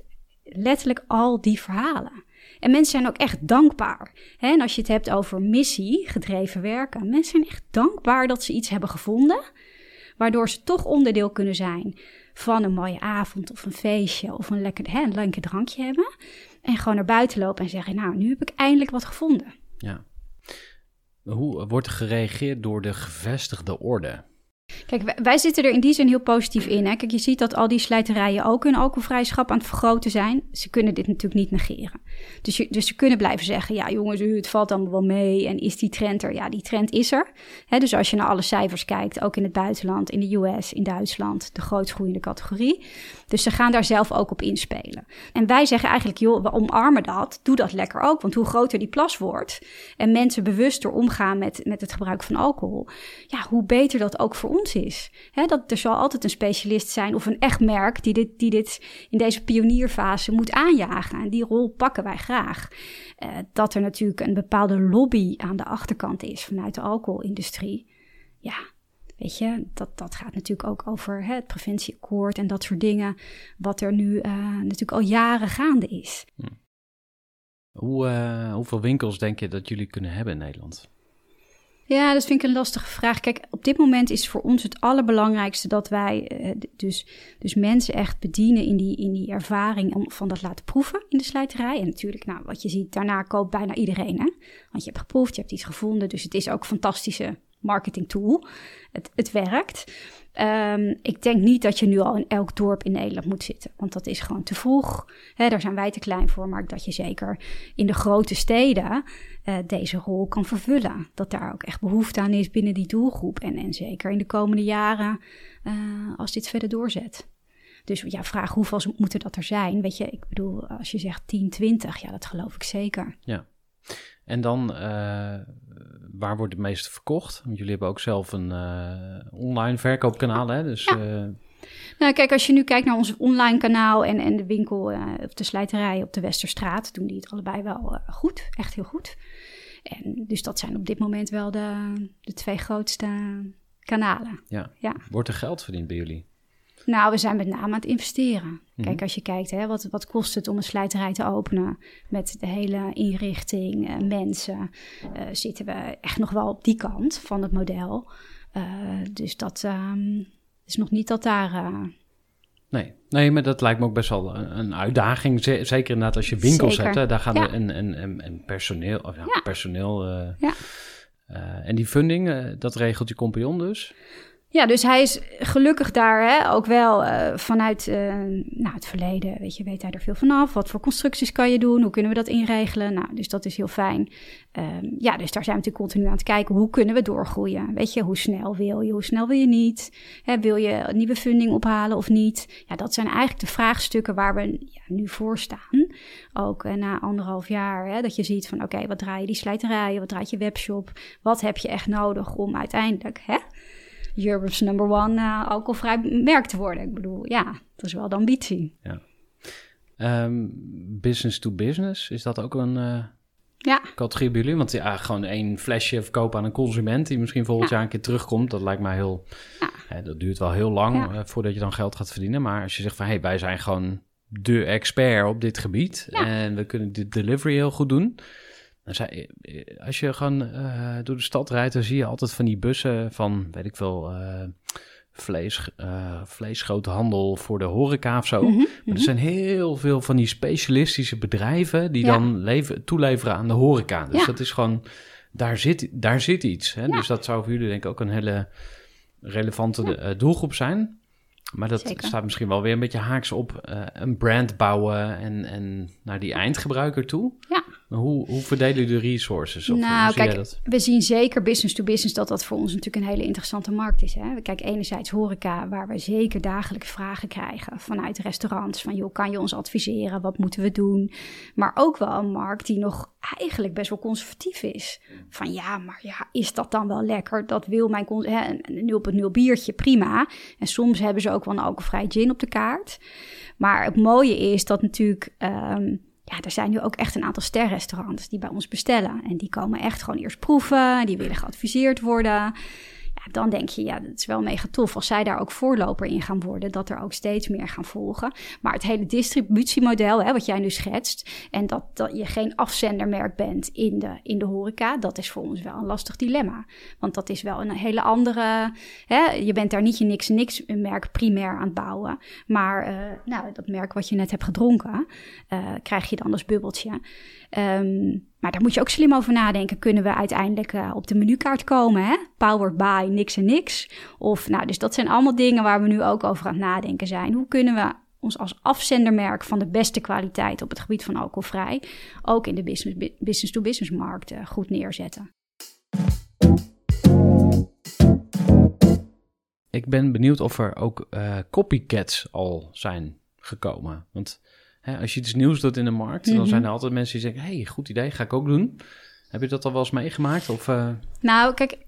letterlijk al die verhalen. En mensen zijn ook echt dankbaar. En als je het hebt over missie, gedreven werken. Mensen zijn echt dankbaar dat ze iets hebben gevonden waardoor ze toch onderdeel kunnen zijn van een mooie avond of een feestje of een lekker, hè, een lekker drankje hebben. En gewoon naar buiten lopen en zeggen, nou, nu heb ik eindelijk wat gevonden. Ja. Hoe wordt er gereageerd door de gevestigde orde? Kijk, wij, zitten er in die zin heel positief in. Hè? Kijk, je ziet dat al die slijterijen ook hun alcoholvrijschap aan het vergroten zijn. Ze kunnen dit natuurlijk niet negeren. Dus, dus ze kunnen blijven zeggen, ja jongens, het valt allemaal wel mee. En is die trend er? Ja, die trend is er. Hè, dus als je naar alle cijfers kijkt, ook in het buitenland, in de US, in Duitsland, de grootst groeiende categorie. Dus ze gaan daar zelf ook op inspelen. En wij zeggen eigenlijk, joh, we omarmen dat. Doe dat lekker ook. Want hoe groter die plas wordt en mensen bewuster omgaan met, met het gebruik van alcohol, ja, hoe beter dat ook voor ons is. dat er zal altijd een specialist zijn of een echt merk die dit, die dit in deze pionierfase moet aanjagen. En die rol pakken wij graag. Uh, dat er natuurlijk een bepaalde lobby aan de achterkant is vanuit de alcoholindustrie. Ja, Weet je, dat, dat gaat natuurlijk ook over hè, het preventieakkoord en dat soort dingen, wat er nu uh, natuurlijk al jaren gaande is. Hm. Hoe, uh, hoeveel winkels denk je dat jullie kunnen hebben in Nederland? Ja, dat vind ik een lastige vraag. Kijk, op dit moment is voor ons het allerbelangrijkste dat wij uh, dus, dus mensen echt bedienen in die, in die ervaring om van dat laten proeven in de slijterij. En natuurlijk, nou, wat je ziet, daarna koopt bijna iedereen. Hè? Want je hebt geproefd, je hebt iets gevonden. Dus het is ook een fantastische marketing tool. Het, het werkt. Um, ik denk niet dat je nu al in elk dorp in Nederland moet zitten, want dat is gewoon te vroeg. Daar zijn wij te klein voor, maar dat je zeker in de grote steden uh, deze rol kan vervullen. Dat daar ook echt behoefte aan is binnen die doelgroep. En, en zeker in de komende jaren, uh, als dit verder doorzet. Dus ja, vraag hoeveel moeten dat er zijn? Weet je, ik bedoel, als je zegt 10, 20, ja, dat geloof ik zeker. Ja. En dan, uh, waar wordt het meest verkocht? Want jullie hebben ook zelf een uh, online verkoopkanaal, hè? Dus, ja. uh... Nou, kijk, als je nu kijkt naar ons online kanaal en, en de winkel op de slijterij op de Westerstraat, doen die het allebei wel goed, echt heel goed. En dus dat zijn op dit moment wel de, de twee grootste kanalen. Ja. ja. Wordt er geld verdiend bij jullie? Nou, we zijn met name aan het investeren. Kijk, mhm. als je kijkt, hè, wat, wat kost het om een slijterij te openen met de hele inrichting, uh, mensen, uh, zitten we echt nog wel op die kant van het model. Uh, dus dat um, is nog niet dat daar. Nee. nee, maar dat lijkt me ook best wel een, uitdaging. Zeker inderdaad als je winkels zeker. hebt, hè, daar gaan ja. en, en, en, en personeel, of ja, ja. personeel. ja. en die funding, dat regelt je compagnon dus? Ja, dus hij is gelukkig daar hè, ook wel uh, vanuit uh, nou, het verleden. Weet je, weet hij er veel vanaf. Wat voor constructies kan je doen? Hoe kunnen we dat inregelen? Nou, dus dat is heel fijn. Um, ja, dus daar zijn we natuurlijk continu aan het kijken. Hoe kunnen we doorgroeien? Weet je, hoe snel wil je? Hoe snel wil je niet? Hè, wil je nieuwe funding ophalen of niet? Ja, dat zijn eigenlijk de vraagstukken waar we ja, nu voor staan. Ook uh, na anderhalf jaar. Hè, dat je ziet van oké, wat draai je die slijterijen? Wat draait je webshop? Wat heb je echt nodig om uiteindelijk... Hè, Europe's number one uh, alcoholvrij merk te worden. Ik bedoel, ja, dat is wel de ambitie. Ja. Um, business to business, is dat ook een uh, ja. categorie bij jullie? Want ja, gewoon één flesje verkopen aan een consument die misschien volgend ja. jaar een keer terugkomt, dat lijkt mij heel... Ja. Hè, dat duurt wel heel lang uh, voordat je dan geld gaat verdienen. Maar als je zegt van, hé, hey, wij zijn gewoon de expert op dit gebied en we kunnen de delivery heel goed doen eh, als je gewoon uh, door de stad rijdt, dan zie je altijd van die bussen van, weet ik veel, uh, vlees, uh, vleesgroothandel voor de horeca of zo. Mm -hmm, maar er mhm. zijn heel veel van die specialistische bedrijven die ja. dan leven, toeleveren aan de horeca. Dus ja. dat is gewoon, daar zit, daar zit iets. Hè? Ja. Dus dat zou voor jullie denk ik ook een hele relevante doelgroep zijn. Maar dat Zeker. staat misschien wel weer een beetje haaks op uh, een brand bouwen en, en naar die eindgebruiker toe. Ja. Maar hoe, hoe verdelen jullie de resources? Of nou, kijk, we zien zeker business to business dat dat voor ons natuurlijk een hele interessante markt is. Hè? Kijk, enerzijds horeca, waar we zeker dagelijks vragen krijgen vanuit restaurants. Van, joh, kan je ons adviseren? Wat moeten we doen? Maar ook wel een markt die nog eigenlijk best wel conservatief is. Van, ja, maar ja, is dat dan wel lekker? Dat wil mijn... Hè, een 0.0 biertje, prima. En soms hebben ze ook wel een alcoholvrij gin op de kaart. Maar het mooie is dat natuurlijk... Um, ja, er zijn nu ook echt een aantal sterrestaurants die bij ons bestellen. En die komen echt gewoon eerst proeven. Die willen geadviseerd worden. Dan denk je, ja, dat is wel mega tof als zij daar ook voorloper in gaan worden, dat er ook steeds meer gaan volgen. Maar het hele distributiemodel, hè, wat jij nu schetst, en dat, dat je geen afzendermerk bent in de, in de horeca, dat is voor ons wel een lastig dilemma. Want dat is wel een hele andere, hè, je bent daar niet je niks niks merk primair aan het bouwen, maar uh, nou, dat merk wat je net hebt gedronken, uh, krijg je dan als bubbeltje. Um, maar daar moet je ook slim over nadenken. Kunnen we uiteindelijk uh, op de menukaart komen? Hè? Powered by niks en niks. Of, nou, dus dat zijn allemaal dingen waar we nu ook over aan het nadenken zijn. Hoe kunnen we ons als afzendermerk van de beste kwaliteit op het gebied van alcoholvrij ook in de business-to-business markt uh, goed neerzetten? Ik ben benieuwd of er ook uh, copycats al zijn gekomen. Want Hè, als je iets nieuws doet in de markt, dan zijn er mhm. altijd mensen die zeggen: hey, goed idee, ga ik ook doen. Heb je dat al wel eens meegemaakt? Of, uh... Nou, kijk,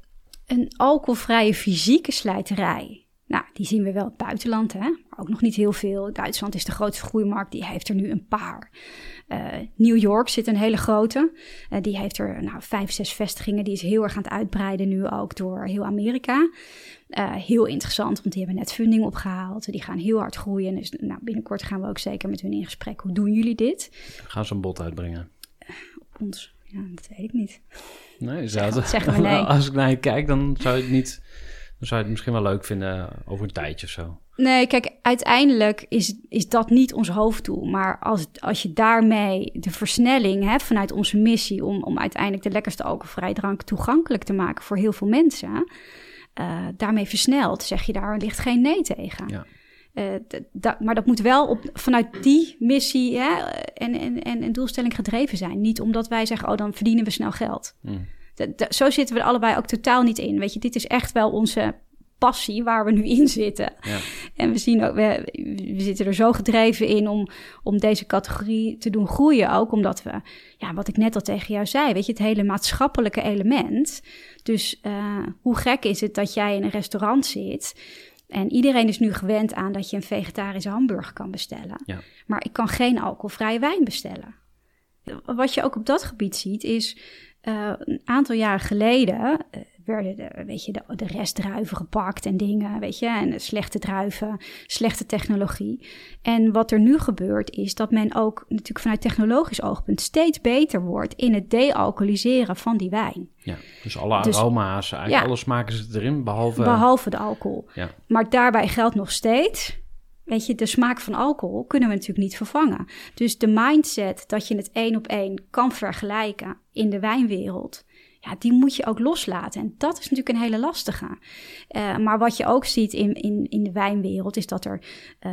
een alcoholvrije fysieke slijterij. Nou, die zien we wel in het buitenland, hè? maar ook nog niet heel veel. Duitsland is de grootste groeimarkt, die heeft er nu een paar. Uh, New York zit een hele grote. Uh, die heeft er nou, vijf, zes vestigingen. Die is heel erg aan het uitbreiden nu ook door heel Amerika. Uh, heel interessant, want die hebben net funding opgehaald. Die gaan heel hard groeien. Dus nou, binnenkort gaan we ook zeker met hun in gesprek. Hoe doen jullie dit? Gaan ze een bod uitbrengen? op ons? Ja, dat weet ik niet. Nee, zou het, zeg maar nee. Als ik naar je kijk, dan zou je het niet... Dan zou je het misschien wel leuk vinden over een tijdje of zo. Nee, kijk, uiteindelijk is, is dat niet ons hoofddoel. Maar als, als je daarmee de versnelling hebt vanuit onze missie om, om uiteindelijk de lekkerste alcoholvrij drank toegankelijk te maken voor heel veel mensen, uh, daarmee versnelt, zeg je daar ligt geen nee tegen. Ja. Uh, maar dat moet wel op, vanuit die missie hè, en, en, en, en doelstelling gedreven zijn. Niet omdat wij zeggen, oh dan verdienen we snel geld. Mm. zo zitten we er allebei ook totaal niet in. Weet je, dit is echt wel onze passie waar we nu in zitten. Ja. En we zien ook, we, we zitten er zo gedreven in om, om deze categorie te doen groeien. Ook omdat we, ja, wat ik net al tegen jou zei, weet je, het hele maatschappelijke element. Dus uh, hoe gek is het dat jij in een restaurant zit. En iedereen is nu gewend aan dat je een vegetarische hamburger kan bestellen. Ja. Maar ik kan geen alcoholvrije wijn bestellen. Wat je ook op dat gebied ziet is. Uh, een aantal jaren geleden uh, werden de, weet je, de, de restdruiven gepakt en dingen, weet je, en slechte druiven, slechte technologie. En wat er nu gebeurt is dat men ook natuurlijk vanuit technologisch oogpunt steeds beter wordt in het dealcoholiseren van die wijn. Ja, dus alle dus- aroma's, eigenlijk alles maken ze erin, behalve... Behalve de alcohol. Ja. Maar daarbij geldt nog steeds... Weet je, de smaak van alcohol kunnen we natuurlijk niet vervangen. Dus de mindset dat je het één op één kan vergelijken in de wijnwereld, die moet je ook loslaten. En dat is natuurlijk een hele lastige. Uh, maar wat je ook ziet in, in, in de wijnwereld is dat er uh,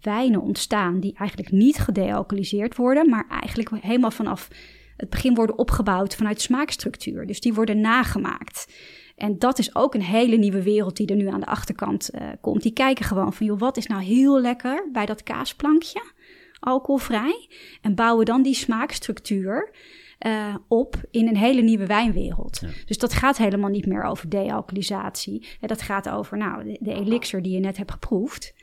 wijnen ontstaan die eigenlijk niet gedealcoholiseerd worden, maar eigenlijk helemaal vanaf het begin worden opgebouwd vanuit smaakstructuur. Dus die worden nagemaakt. En dat is ook een hele nieuwe wereld die er nu aan de achterkant uh, komt. Die kijken gewoon van, wat is nou heel lekker bij dat kaasplankje, alcoholvrij? En bouwen dan die smaakstructuur uh, op in een hele nieuwe wijnwereld. Dus dat gaat helemaal niet meer over dealcoholisatie. Dat gaat over nou, de, de elixir die je net hebt geproefd.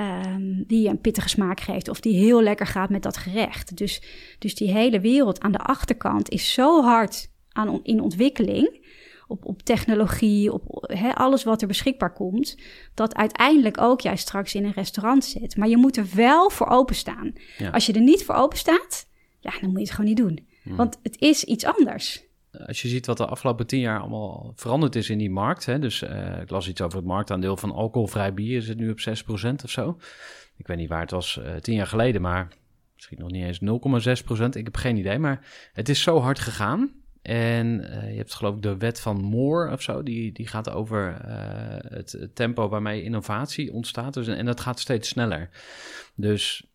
Um, die je een pittige smaak geeft of die heel lekker gaat met dat gerecht. Dus, dus die hele wereld aan de achterkant is zo hard aan, in ontwikkeling. Op, op technologie, op he, alles wat er beschikbaar komt. Dat uiteindelijk ook jij straks in een restaurant zit. Maar je moet er wel voor openstaan. Als je er niet voor open staat, ja, dan moet je het gewoon niet doen. Hmm. Want het is iets anders. Als je ziet wat de afgelopen tien jaar allemaal veranderd is in die markt. Hè, dus uh, ik las iets over het marktaandeel van alcoholvrij bier. Is het nu op 6% of zo? Ik weet niet waar het was uh, tien jaar geleden, maar misschien nog niet eens 0,6%. Ik heb geen idee, maar het is zo hard gegaan. En uh, je hebt geloof ik de wet van Moore of zo, die, die gaat over het tempo waarmee innovatie ontstaat. Dus, en dat gaat steeds sneller. Dus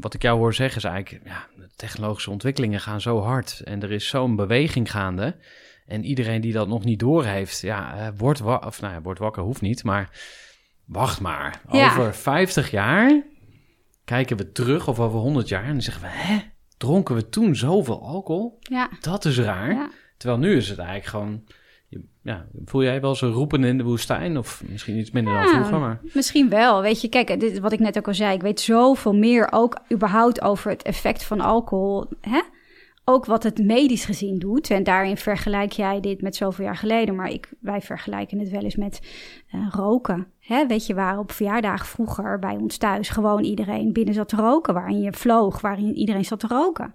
wat ik jou hoor zeggen is eigenlijk, ja, de technologische ontwikkelingen gaan zo hard en er is zo'n beweging gaande. En iedereen die dat nog niet doorheeft, ja, uh, wordt, wa of, nou ja, wordt wakker, hoeft niet, maar wacht maar. Over 50 jaar kijken we terug, of over 100 jaar, en dan zeggen we, hè, dronken we toen zoveel alcohol? Ja. Dat is raar. Terwijl nu is het eigenlijk gewoon ja, voel jij wel zo roepen in de woestijn? Of misschien iets minder dan vroeger, maar... Misschien wel. Weet je, kijk, dit, wat ik net ook al zei. Ik weet zoveel meer ook überhaupt over het effect van alcohol. Hè? ook wat het medisch gezien doet. En daarin vergelijk jij dit met zoveel jaar geleden. Maar ik, wij vergelijken het wel eens met uh, roken. Hè, weet je, waar op verjaardagen vroeger bij ons thuis gewoon iedereen binnen zat te roken. Waarin je vloog, waarin iedereen zat te roken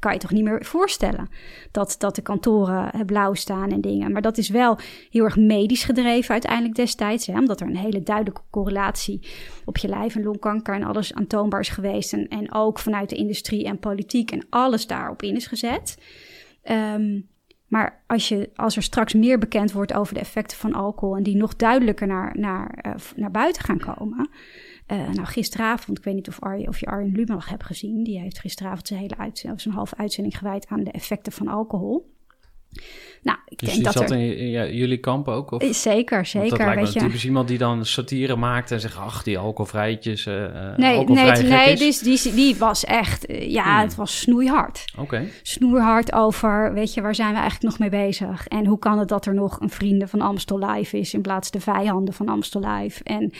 kan je toch niet meer voorstellen dat, dat de kantoren blauw staan en dingen. Maar dat is wel heel erg medisch gedreven uiteindelijk destijds. Hè, omdat er een hele duidelijke correlatie op je lijf en longkanker en alles aantoonbaar is geweest. En, en ook vanuit de industrie en politiek en alles daarop in is gezet. Um, maar als, je, als er straks meer bekend wordt over de effecten van alcohol en die nog duidelijker naar, naar, uh, naar buiten gaan komen, uh, nou, gisteravond, ik weet niet of, Arjen, of je Arjen Lubach hebt gezien. Die heeft gisteravond zijn hele uitzending gewijd aan de effecten van alcohol. Nou, ik dus denk dat zat er... in, ja, jullie kamp ook? Of? Zeker, zeker. Want dat lijkt weet me typisch iemand die dan satire maakt en zegt... ach, die alcoholvrijtjes, uh, Nee, nee, nee die, die, die was echt... Ja, hmm. het was snoeihard. Oké. Okay. Snoeihard over, weet je, waar zijn we eigenlijk nog mee bezig? En hoe kan het dat er nog een vrienden van Amstel Live is... in plaats de vijanden van Amstel Live? En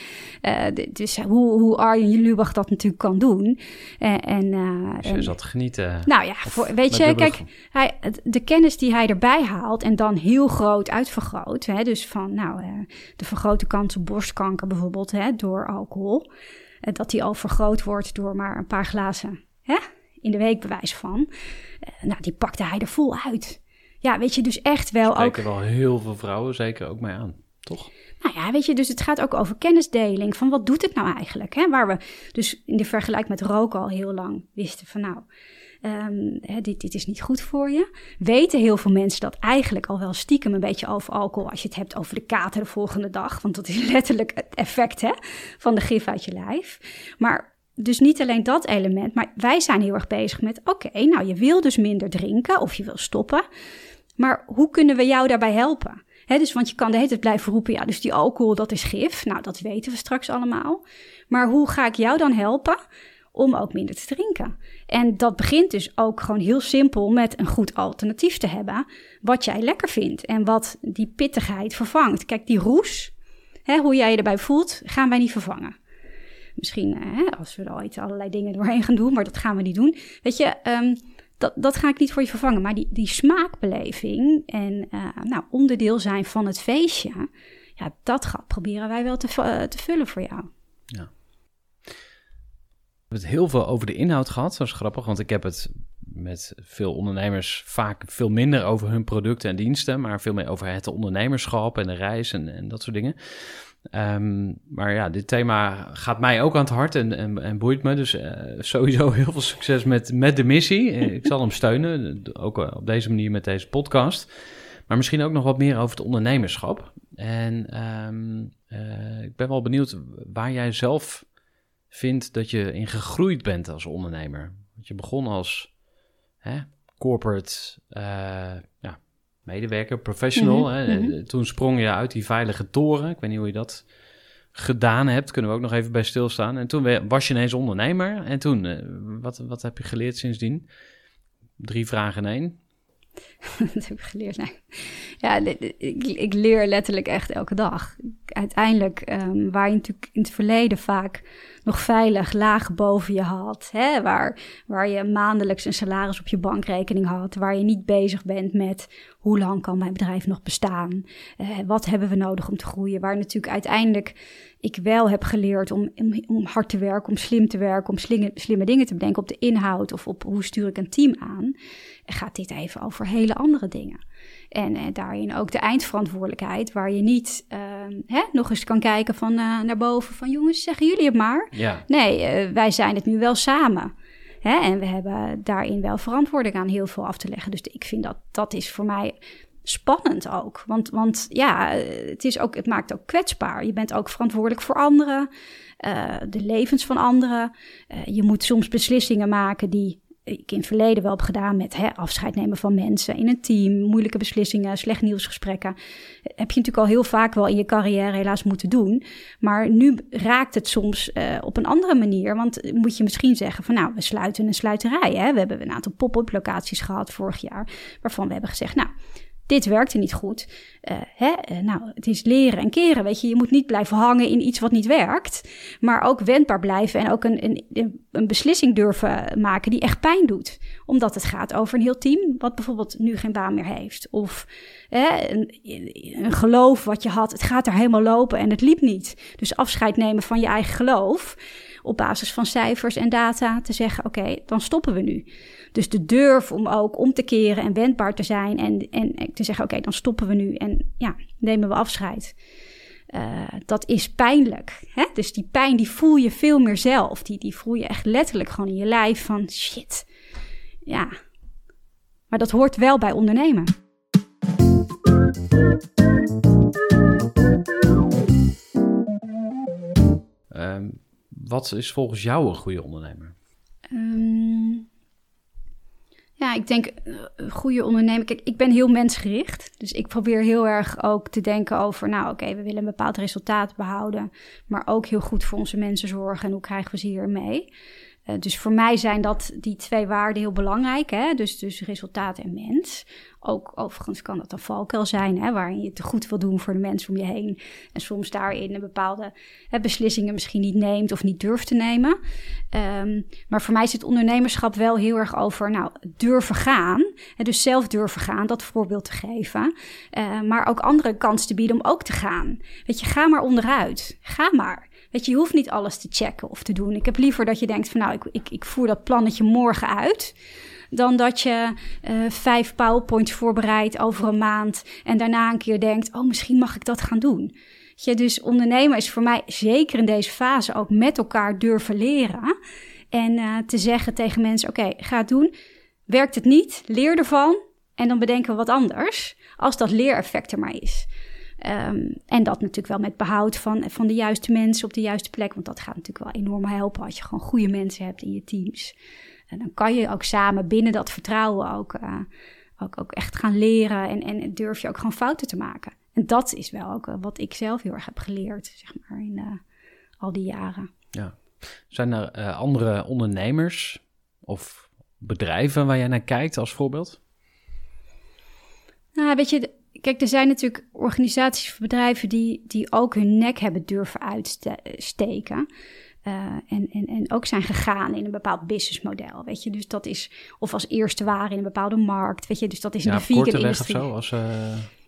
uh, dus hoe, hoe Arjen Lubach dat natuurlijk kan doen. En, en, dus je zat genieten. Nou ja, voor, weet je, kijk, hij, de kennis die hij erbij haalt... en dan heel groot uitvergroot. Hè? Dus van nou, uh, de vergrote kans op borstkanker bijvoorbeeld hè, door alcohol. Uh, dat die al vergroot wordt door maar een paar glazen hè, in de week bewijs van. Uh, nou, die pakte hij er vol uit. Ja, weet je, dus echt wel Spreken ook... wel heel veel vrouwen zeker ook mee aan, toch? Nou ja, weet je, dus het gaat ook over kennisdeling. Van wat doet het nou eigenlijk? Hè? Waar we dus in de vergelijking met roken al heel lang wisten van nou um, dit, dit is niet goed voor je. Weten heel veel mensen dat eigenlijk al wel stiekem een beetje over alcohol, als je het hebt over de kater de volgende dag. Want dat is letterlijk het effect van de gif uit je lijf. Maar dus niet alleen dat element, maar wij zijn heel erg bezig met: oké, nou je wil dus minder drinken of je wil stoppen. Maar hoe kunnen we jou daarbij helpen? dus want je kan de hele tijd blijven roepen, ja, dus die alcohol, dat is gif. Nou, dat weten we straks allemaal. Maar hoe ga ik jou dan helpen om ook minder te drinken. En dat begint dus ook gewoon heel simpel met een goed alternatief te hebben, wat jij lekker vindt en wat die pittigheid vervangt. Kijk, die roes, hè, hoe jij je erbij voelt, gaan wij niet vervangen. Misschien eh, hè, als we er ooit allerlei dingen doorheen gaan doen, maar dat gaan we niet doen. Weet je, um, dat, dat ga ik niet voor je vervangen. Maar die, die smaakbeleving en uh, nou, onderdeel zijn van het feestje, ja, dat gaat, proberen wij wel te, uh, te vullen voor jou. Ja. We hebben het heel veel over de inhoud gehad. Dat is grappig, want ik heb het met veel ondernemers vaak veel minder over hun producten en diensten, maar veel meer over het ondernemerschap en de reis en, en dat soort dingen. Um, maar ja, dit thema gaat mij ook aan het hart en, en, en boeit me. Dus uh, sowieso heel veel succes met, met de missie. ik zal hem steunen, ook op deze manier met deze podcast. Maar misschien ook nog wat meer over het ondernemerschap. En uh, ik ben wel benieuwd waar jij zelf vindt dat je in gegroeid bent als ondernemer. Want je begon als hè, corporate uh, ja, medewerker, professional. Mhm, hè. Mhm. Toen sprong je uit die veilige toren. Ik weet niet hoe je dat gedaan hebt. Kunnen we ook nog even bij stilstaan. En toen was je ineens ondernemer. En toen, uh, wat, wat heb je geleerd sindsdien? Drie vragen in één. dat heb ik geleerd. Nee. Ja, ik, leer letterlijk echt elke dag. Uiteindelijk, um, waar je natuurlijk in het verleden vaak nog veilig laag boven je had. Hè? Waar, waar je maandelijks een salaris op je bankrekening had. Waar je niet bezig bent met hoe lang kan mijn bedrijf nog bestaan? Uh, wat hebben we nodig om te groeien? Waar natuurlijk uiteindelijk ik wel heb geleerd om, om, hard te werken, om slim te werken, om slimme dingen te bedenken op de inhoud of op hoe stuur ik een team aan. Gaat dit even over hele andere dingen. En eh, daarin ook de eindverantwoordelijkheid, waar je niet uh, hè, nog eens kan kijken van uh, naar boven van jongens, zeggen jullie het maar. Ja. Nee, uh, wij zijn het nu wel samen. Hè? En we hebben daarin wel verantwoording aan heel veel af te leggen. Dus ik vind dat dat is voor mij spannend ook. Want, want ja, het, is ook, het maakt ook kwetsbaar. Je bent ook verantwoordelijk voor anderen, de levens van anderen. Je moet soms beslissingen maken die ik in het verleden wel heb gedaan met hè, afscheid nemen van mensen in een team, moeilijke beslissingen, slecht nieuwsgesprekken. Heb je natuurlijk al heel vaak wel in je carrière helaas moeten doen. Maar nu raakt het soms uh, op een andere manier. Want moet je misschien zeggen van nou, we sluiten een sluiterij. Hè? We hebben een aantal pop-up locaties gehad vorig jaar, waarvan we hebben gezegd, nou, dit werkte niet goed. Uh, hè? Uh, nou, het is leren en keren, weet je. Je moet niet blijven hangen in iets wat niet werkt, maar ook wendbaar blijven en ook een, een, een beslissing durven maken die echt pijn doet. Omdat het gaat over een heel team wat bijvoorbeeld nu geen baan meer heeft. Of hè, een geloof wat je had, het gaat er helemaal lopen en het liep niet. Dus afscheid nemen van je eigen geloof op basis van cijfers en data te zeggen: oké, dan stoppen we nu. Dus de durf om ook om te keren en wendbaar te zijn en, en te zeggen: oké, dan stoppen we nu en ja, nemen we afscheid. Uh, dat is pijnlijk. Hè? Dus die pijn die voel je veel meer zelf. Die, die voel je echt letterlijk gewoon in je lijf van shit. Ja. Maar dat hoort wel bij ondernemen. Um, wat is volgens jou een goede ondernemer? Um, ja, ik denk uh, goede ondernemer. Kijk, ik ben heel mensgericht. Dus ik probeer heel erg ook te denken over, nou oké, we willen een bepaald resultaat behouden. Maar ook heel goed voor onze mensen zorgen. En hoe krijgen we ze hier mee? Uh, dus voor mij zijn dat die twee waarden heel belangrijk. Hè? Dus, dus resultaat en mens. Ook overigens kan dat een valkuil zijn, hè, waarin je te goed wil doen voor de mensen om je heen. En soms daarin een bepaalde hè, beslissingen misschien niet neemt of niet durft te nemen. Um, maar voor mij zit ondernemerschap wel heel erg over nou, durven gaan. En dus zelf durven gaan, dat voorbeeld te geven. Uh, maar ook anderen kans te bieden om ook te gaan. Weet je, ga maar onderuit. Ga maar. Weet je, je hoeft niet alles te checken of te doen. Ik heb liever dat je denkt van nou, ik, ik, ik voer dat plannetje morgen uit dan dat je uh, vijf PowerPoints voorbereidt over een maand en daarna een keer denkt: oh, misschien mag ik dat gaan doen. Je, dus ondernemen is voor mij zeker in deze fase ook met elkaar durven leren. En uh, te zeggen tegen mensen: oké, ga het doen. Werkt het niet? Leer ervan. En dan bedenken we wat anders. Als dat leereffect er maar is. Um, en dat natuurlijk wel met behoud van, van de juiste mensen op de juiste plek. Want dat gaat natuurlijk wel enorm helpen als je gewoon goede mensen hebt in je teams. En dan kan je ook samen binnen dat vertrouwen ook, uh, ook, ook echt gaan leren en, en durf je ook gewoon fouten te maken. En dat is wel ook uh, wat ik zelf heel erg heb geleerd, zeg maar, in uh, al die jaren. Ja. Zijn er andere ondernemers of bedrijven waar jij naar kijkt als voorbeeld? Nou, weet je, kijk, er zijn natuurlijk organisaties of bedrijven die, die ook hun nek hebben durven uitsteken. Uh, en, en, en ook zijn gegaan in een bepaald businessmodel, weet je. Dus dat is, of als eerste waren in een bepaalde markt, weet je. Dus dat is in de vegan industrie. of zo, als uh,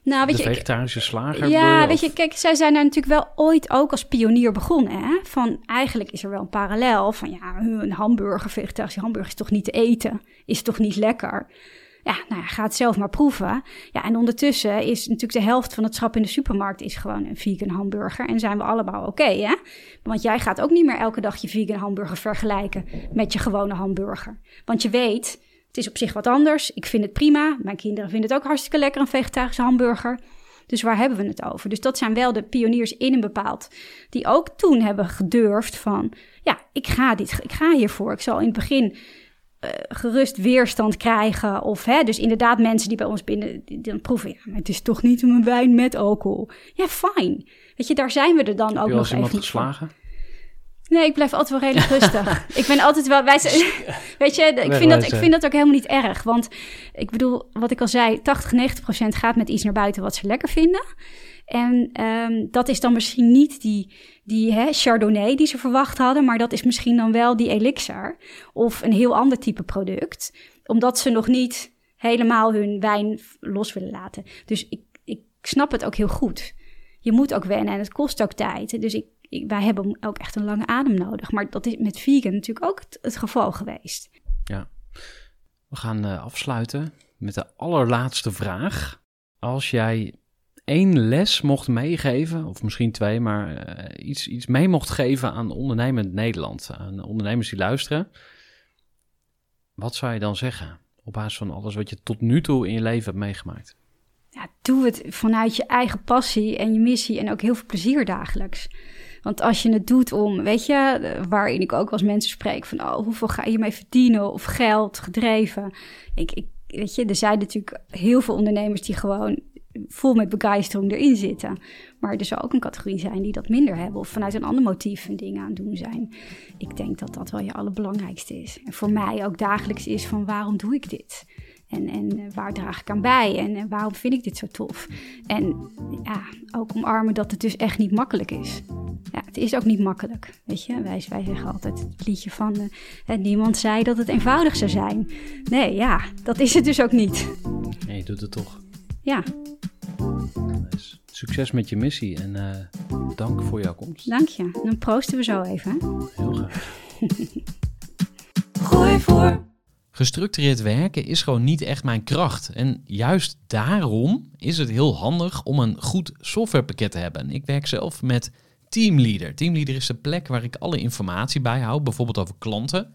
nou, weet de je, vegetarische slager. Ja, je, weet je, kijk, zij zijn daar natuurlijk wel ooit ook als pionier begonnen, hè. Van, eigenlijk is er wel een parallel van, ja, een hamburger, vegetarische hamburger is toch niet te eten, is toch niet lekker. Ja, nou ja, ga het zelf maar proeven. Ja, en ondertussen is natuurlijk de helft van het schap in de supermarkt is gewoon een vegan hamburger. En zijn we allemaal oké, hè? Want jij gaat ook niet meer elke dag je vegan hamburger vergelijken met je gewone hamburger. Want je weet, het is op zich wat anders. Ik vind het prima. Mijn kinderen vinden het ook hartstikke lekker, een vegetarische hamburger. Dus waar hebben we het over? Dus dat zijn wel de pioniers in een bepaald. Die ook toen hebben gedurfd van, ja, ik ga, dit, ik ga hiervoor. Ik zal in het begin uh, gerust weerstand krijgen. Of hè, dus inderdaad mensen die bij ons binnen die dan proeven. Ja, maar het is toch niet een wijn met alcohol. Ja, fijn. Weet je, daar zijn we er dan ook nog iemand even geslagen? Van. Nee, ik blijf altijd wel redelijk rustig. ik ben altijd wel. Wij, weet je, ik vind, dat, ik vind dat ook helemaal niet erg. Want ik bedoel, wat ik al zei, 80, 90 procent gaat met iets naar buiten wat ze lekker vinden. En um, dat is dan misschien niet die, die hè, Chardonnay die ze verwacht hadden, maar dat is misschien dan wel die elixir of een heel ander type product, omdat ze nog niet helemaal hun wijn los willen laten. Dus ik, ik snap het ook heel goed. Je moet ook wennen en het kost ook tijd. Dus ik, wij hebben ook echt een lange adem nodig. Maar dat is met vegan natuurlijk ook het, geval geweest. Ja, we gaan uh, afsluiten met de allerlaatste vraag. Als jij één les mocht meegeven, of misschien twee, maar uh, iets, iets mee mocht geven aan ondernemend Nederland, aan ondernemers die luisteren, wat zou je dan zeggen op basis van alles wat je tot nu toe in je leven hebt meegemaakt? Ja, doe het vanuit je eigen passie en je missie en ook heel veel plezier dagelijks. Want als je het doet om, weet je, waarin ik ook als mensen spreek van, oh, hoeveel ga je mee verdienen of geld gedreven. Ik, ik, weet je, er zijn natuurlijk heel veel ondernemers die gewoon vol met begeistering erin zitten. Maar er zou ook een categorie zijn die dat minder hebben of vanuit een ander motief hun dingen aan het doen zijn. Ik denk dat dat wel je allerbelangrijkste is. En voor mij ook dagelijks is van waarom doe ik dit? En, en eh, waar draag ik aan bij? En, en waarom vind ik dit zo tof? En ja, ook omarmen dat het dus echt niet makkelijk is. Ja, het is ook niet makkelijk. Weet je, wij, wij zeggen altijd het liedje van eh, niemand zei dat het eenvoudig zou zijn. Nee, ja, dat is het dus ook niet. En je doet het toch. Ja, succes met je missie en eh, dank voor jouw komst. dank je. Dan proosten we zo even. hè? Heel graag. Gooi voor. Gestructureerd werken is gewoon niet echt mijn kracht. En juist daarom is het heel handig om een goed softwarepakket te hebben. Ik werk zelf met Teamleader. Teamleader is de plek waar ik alle informatie bijhoud, bijvoorbeeld over klanten.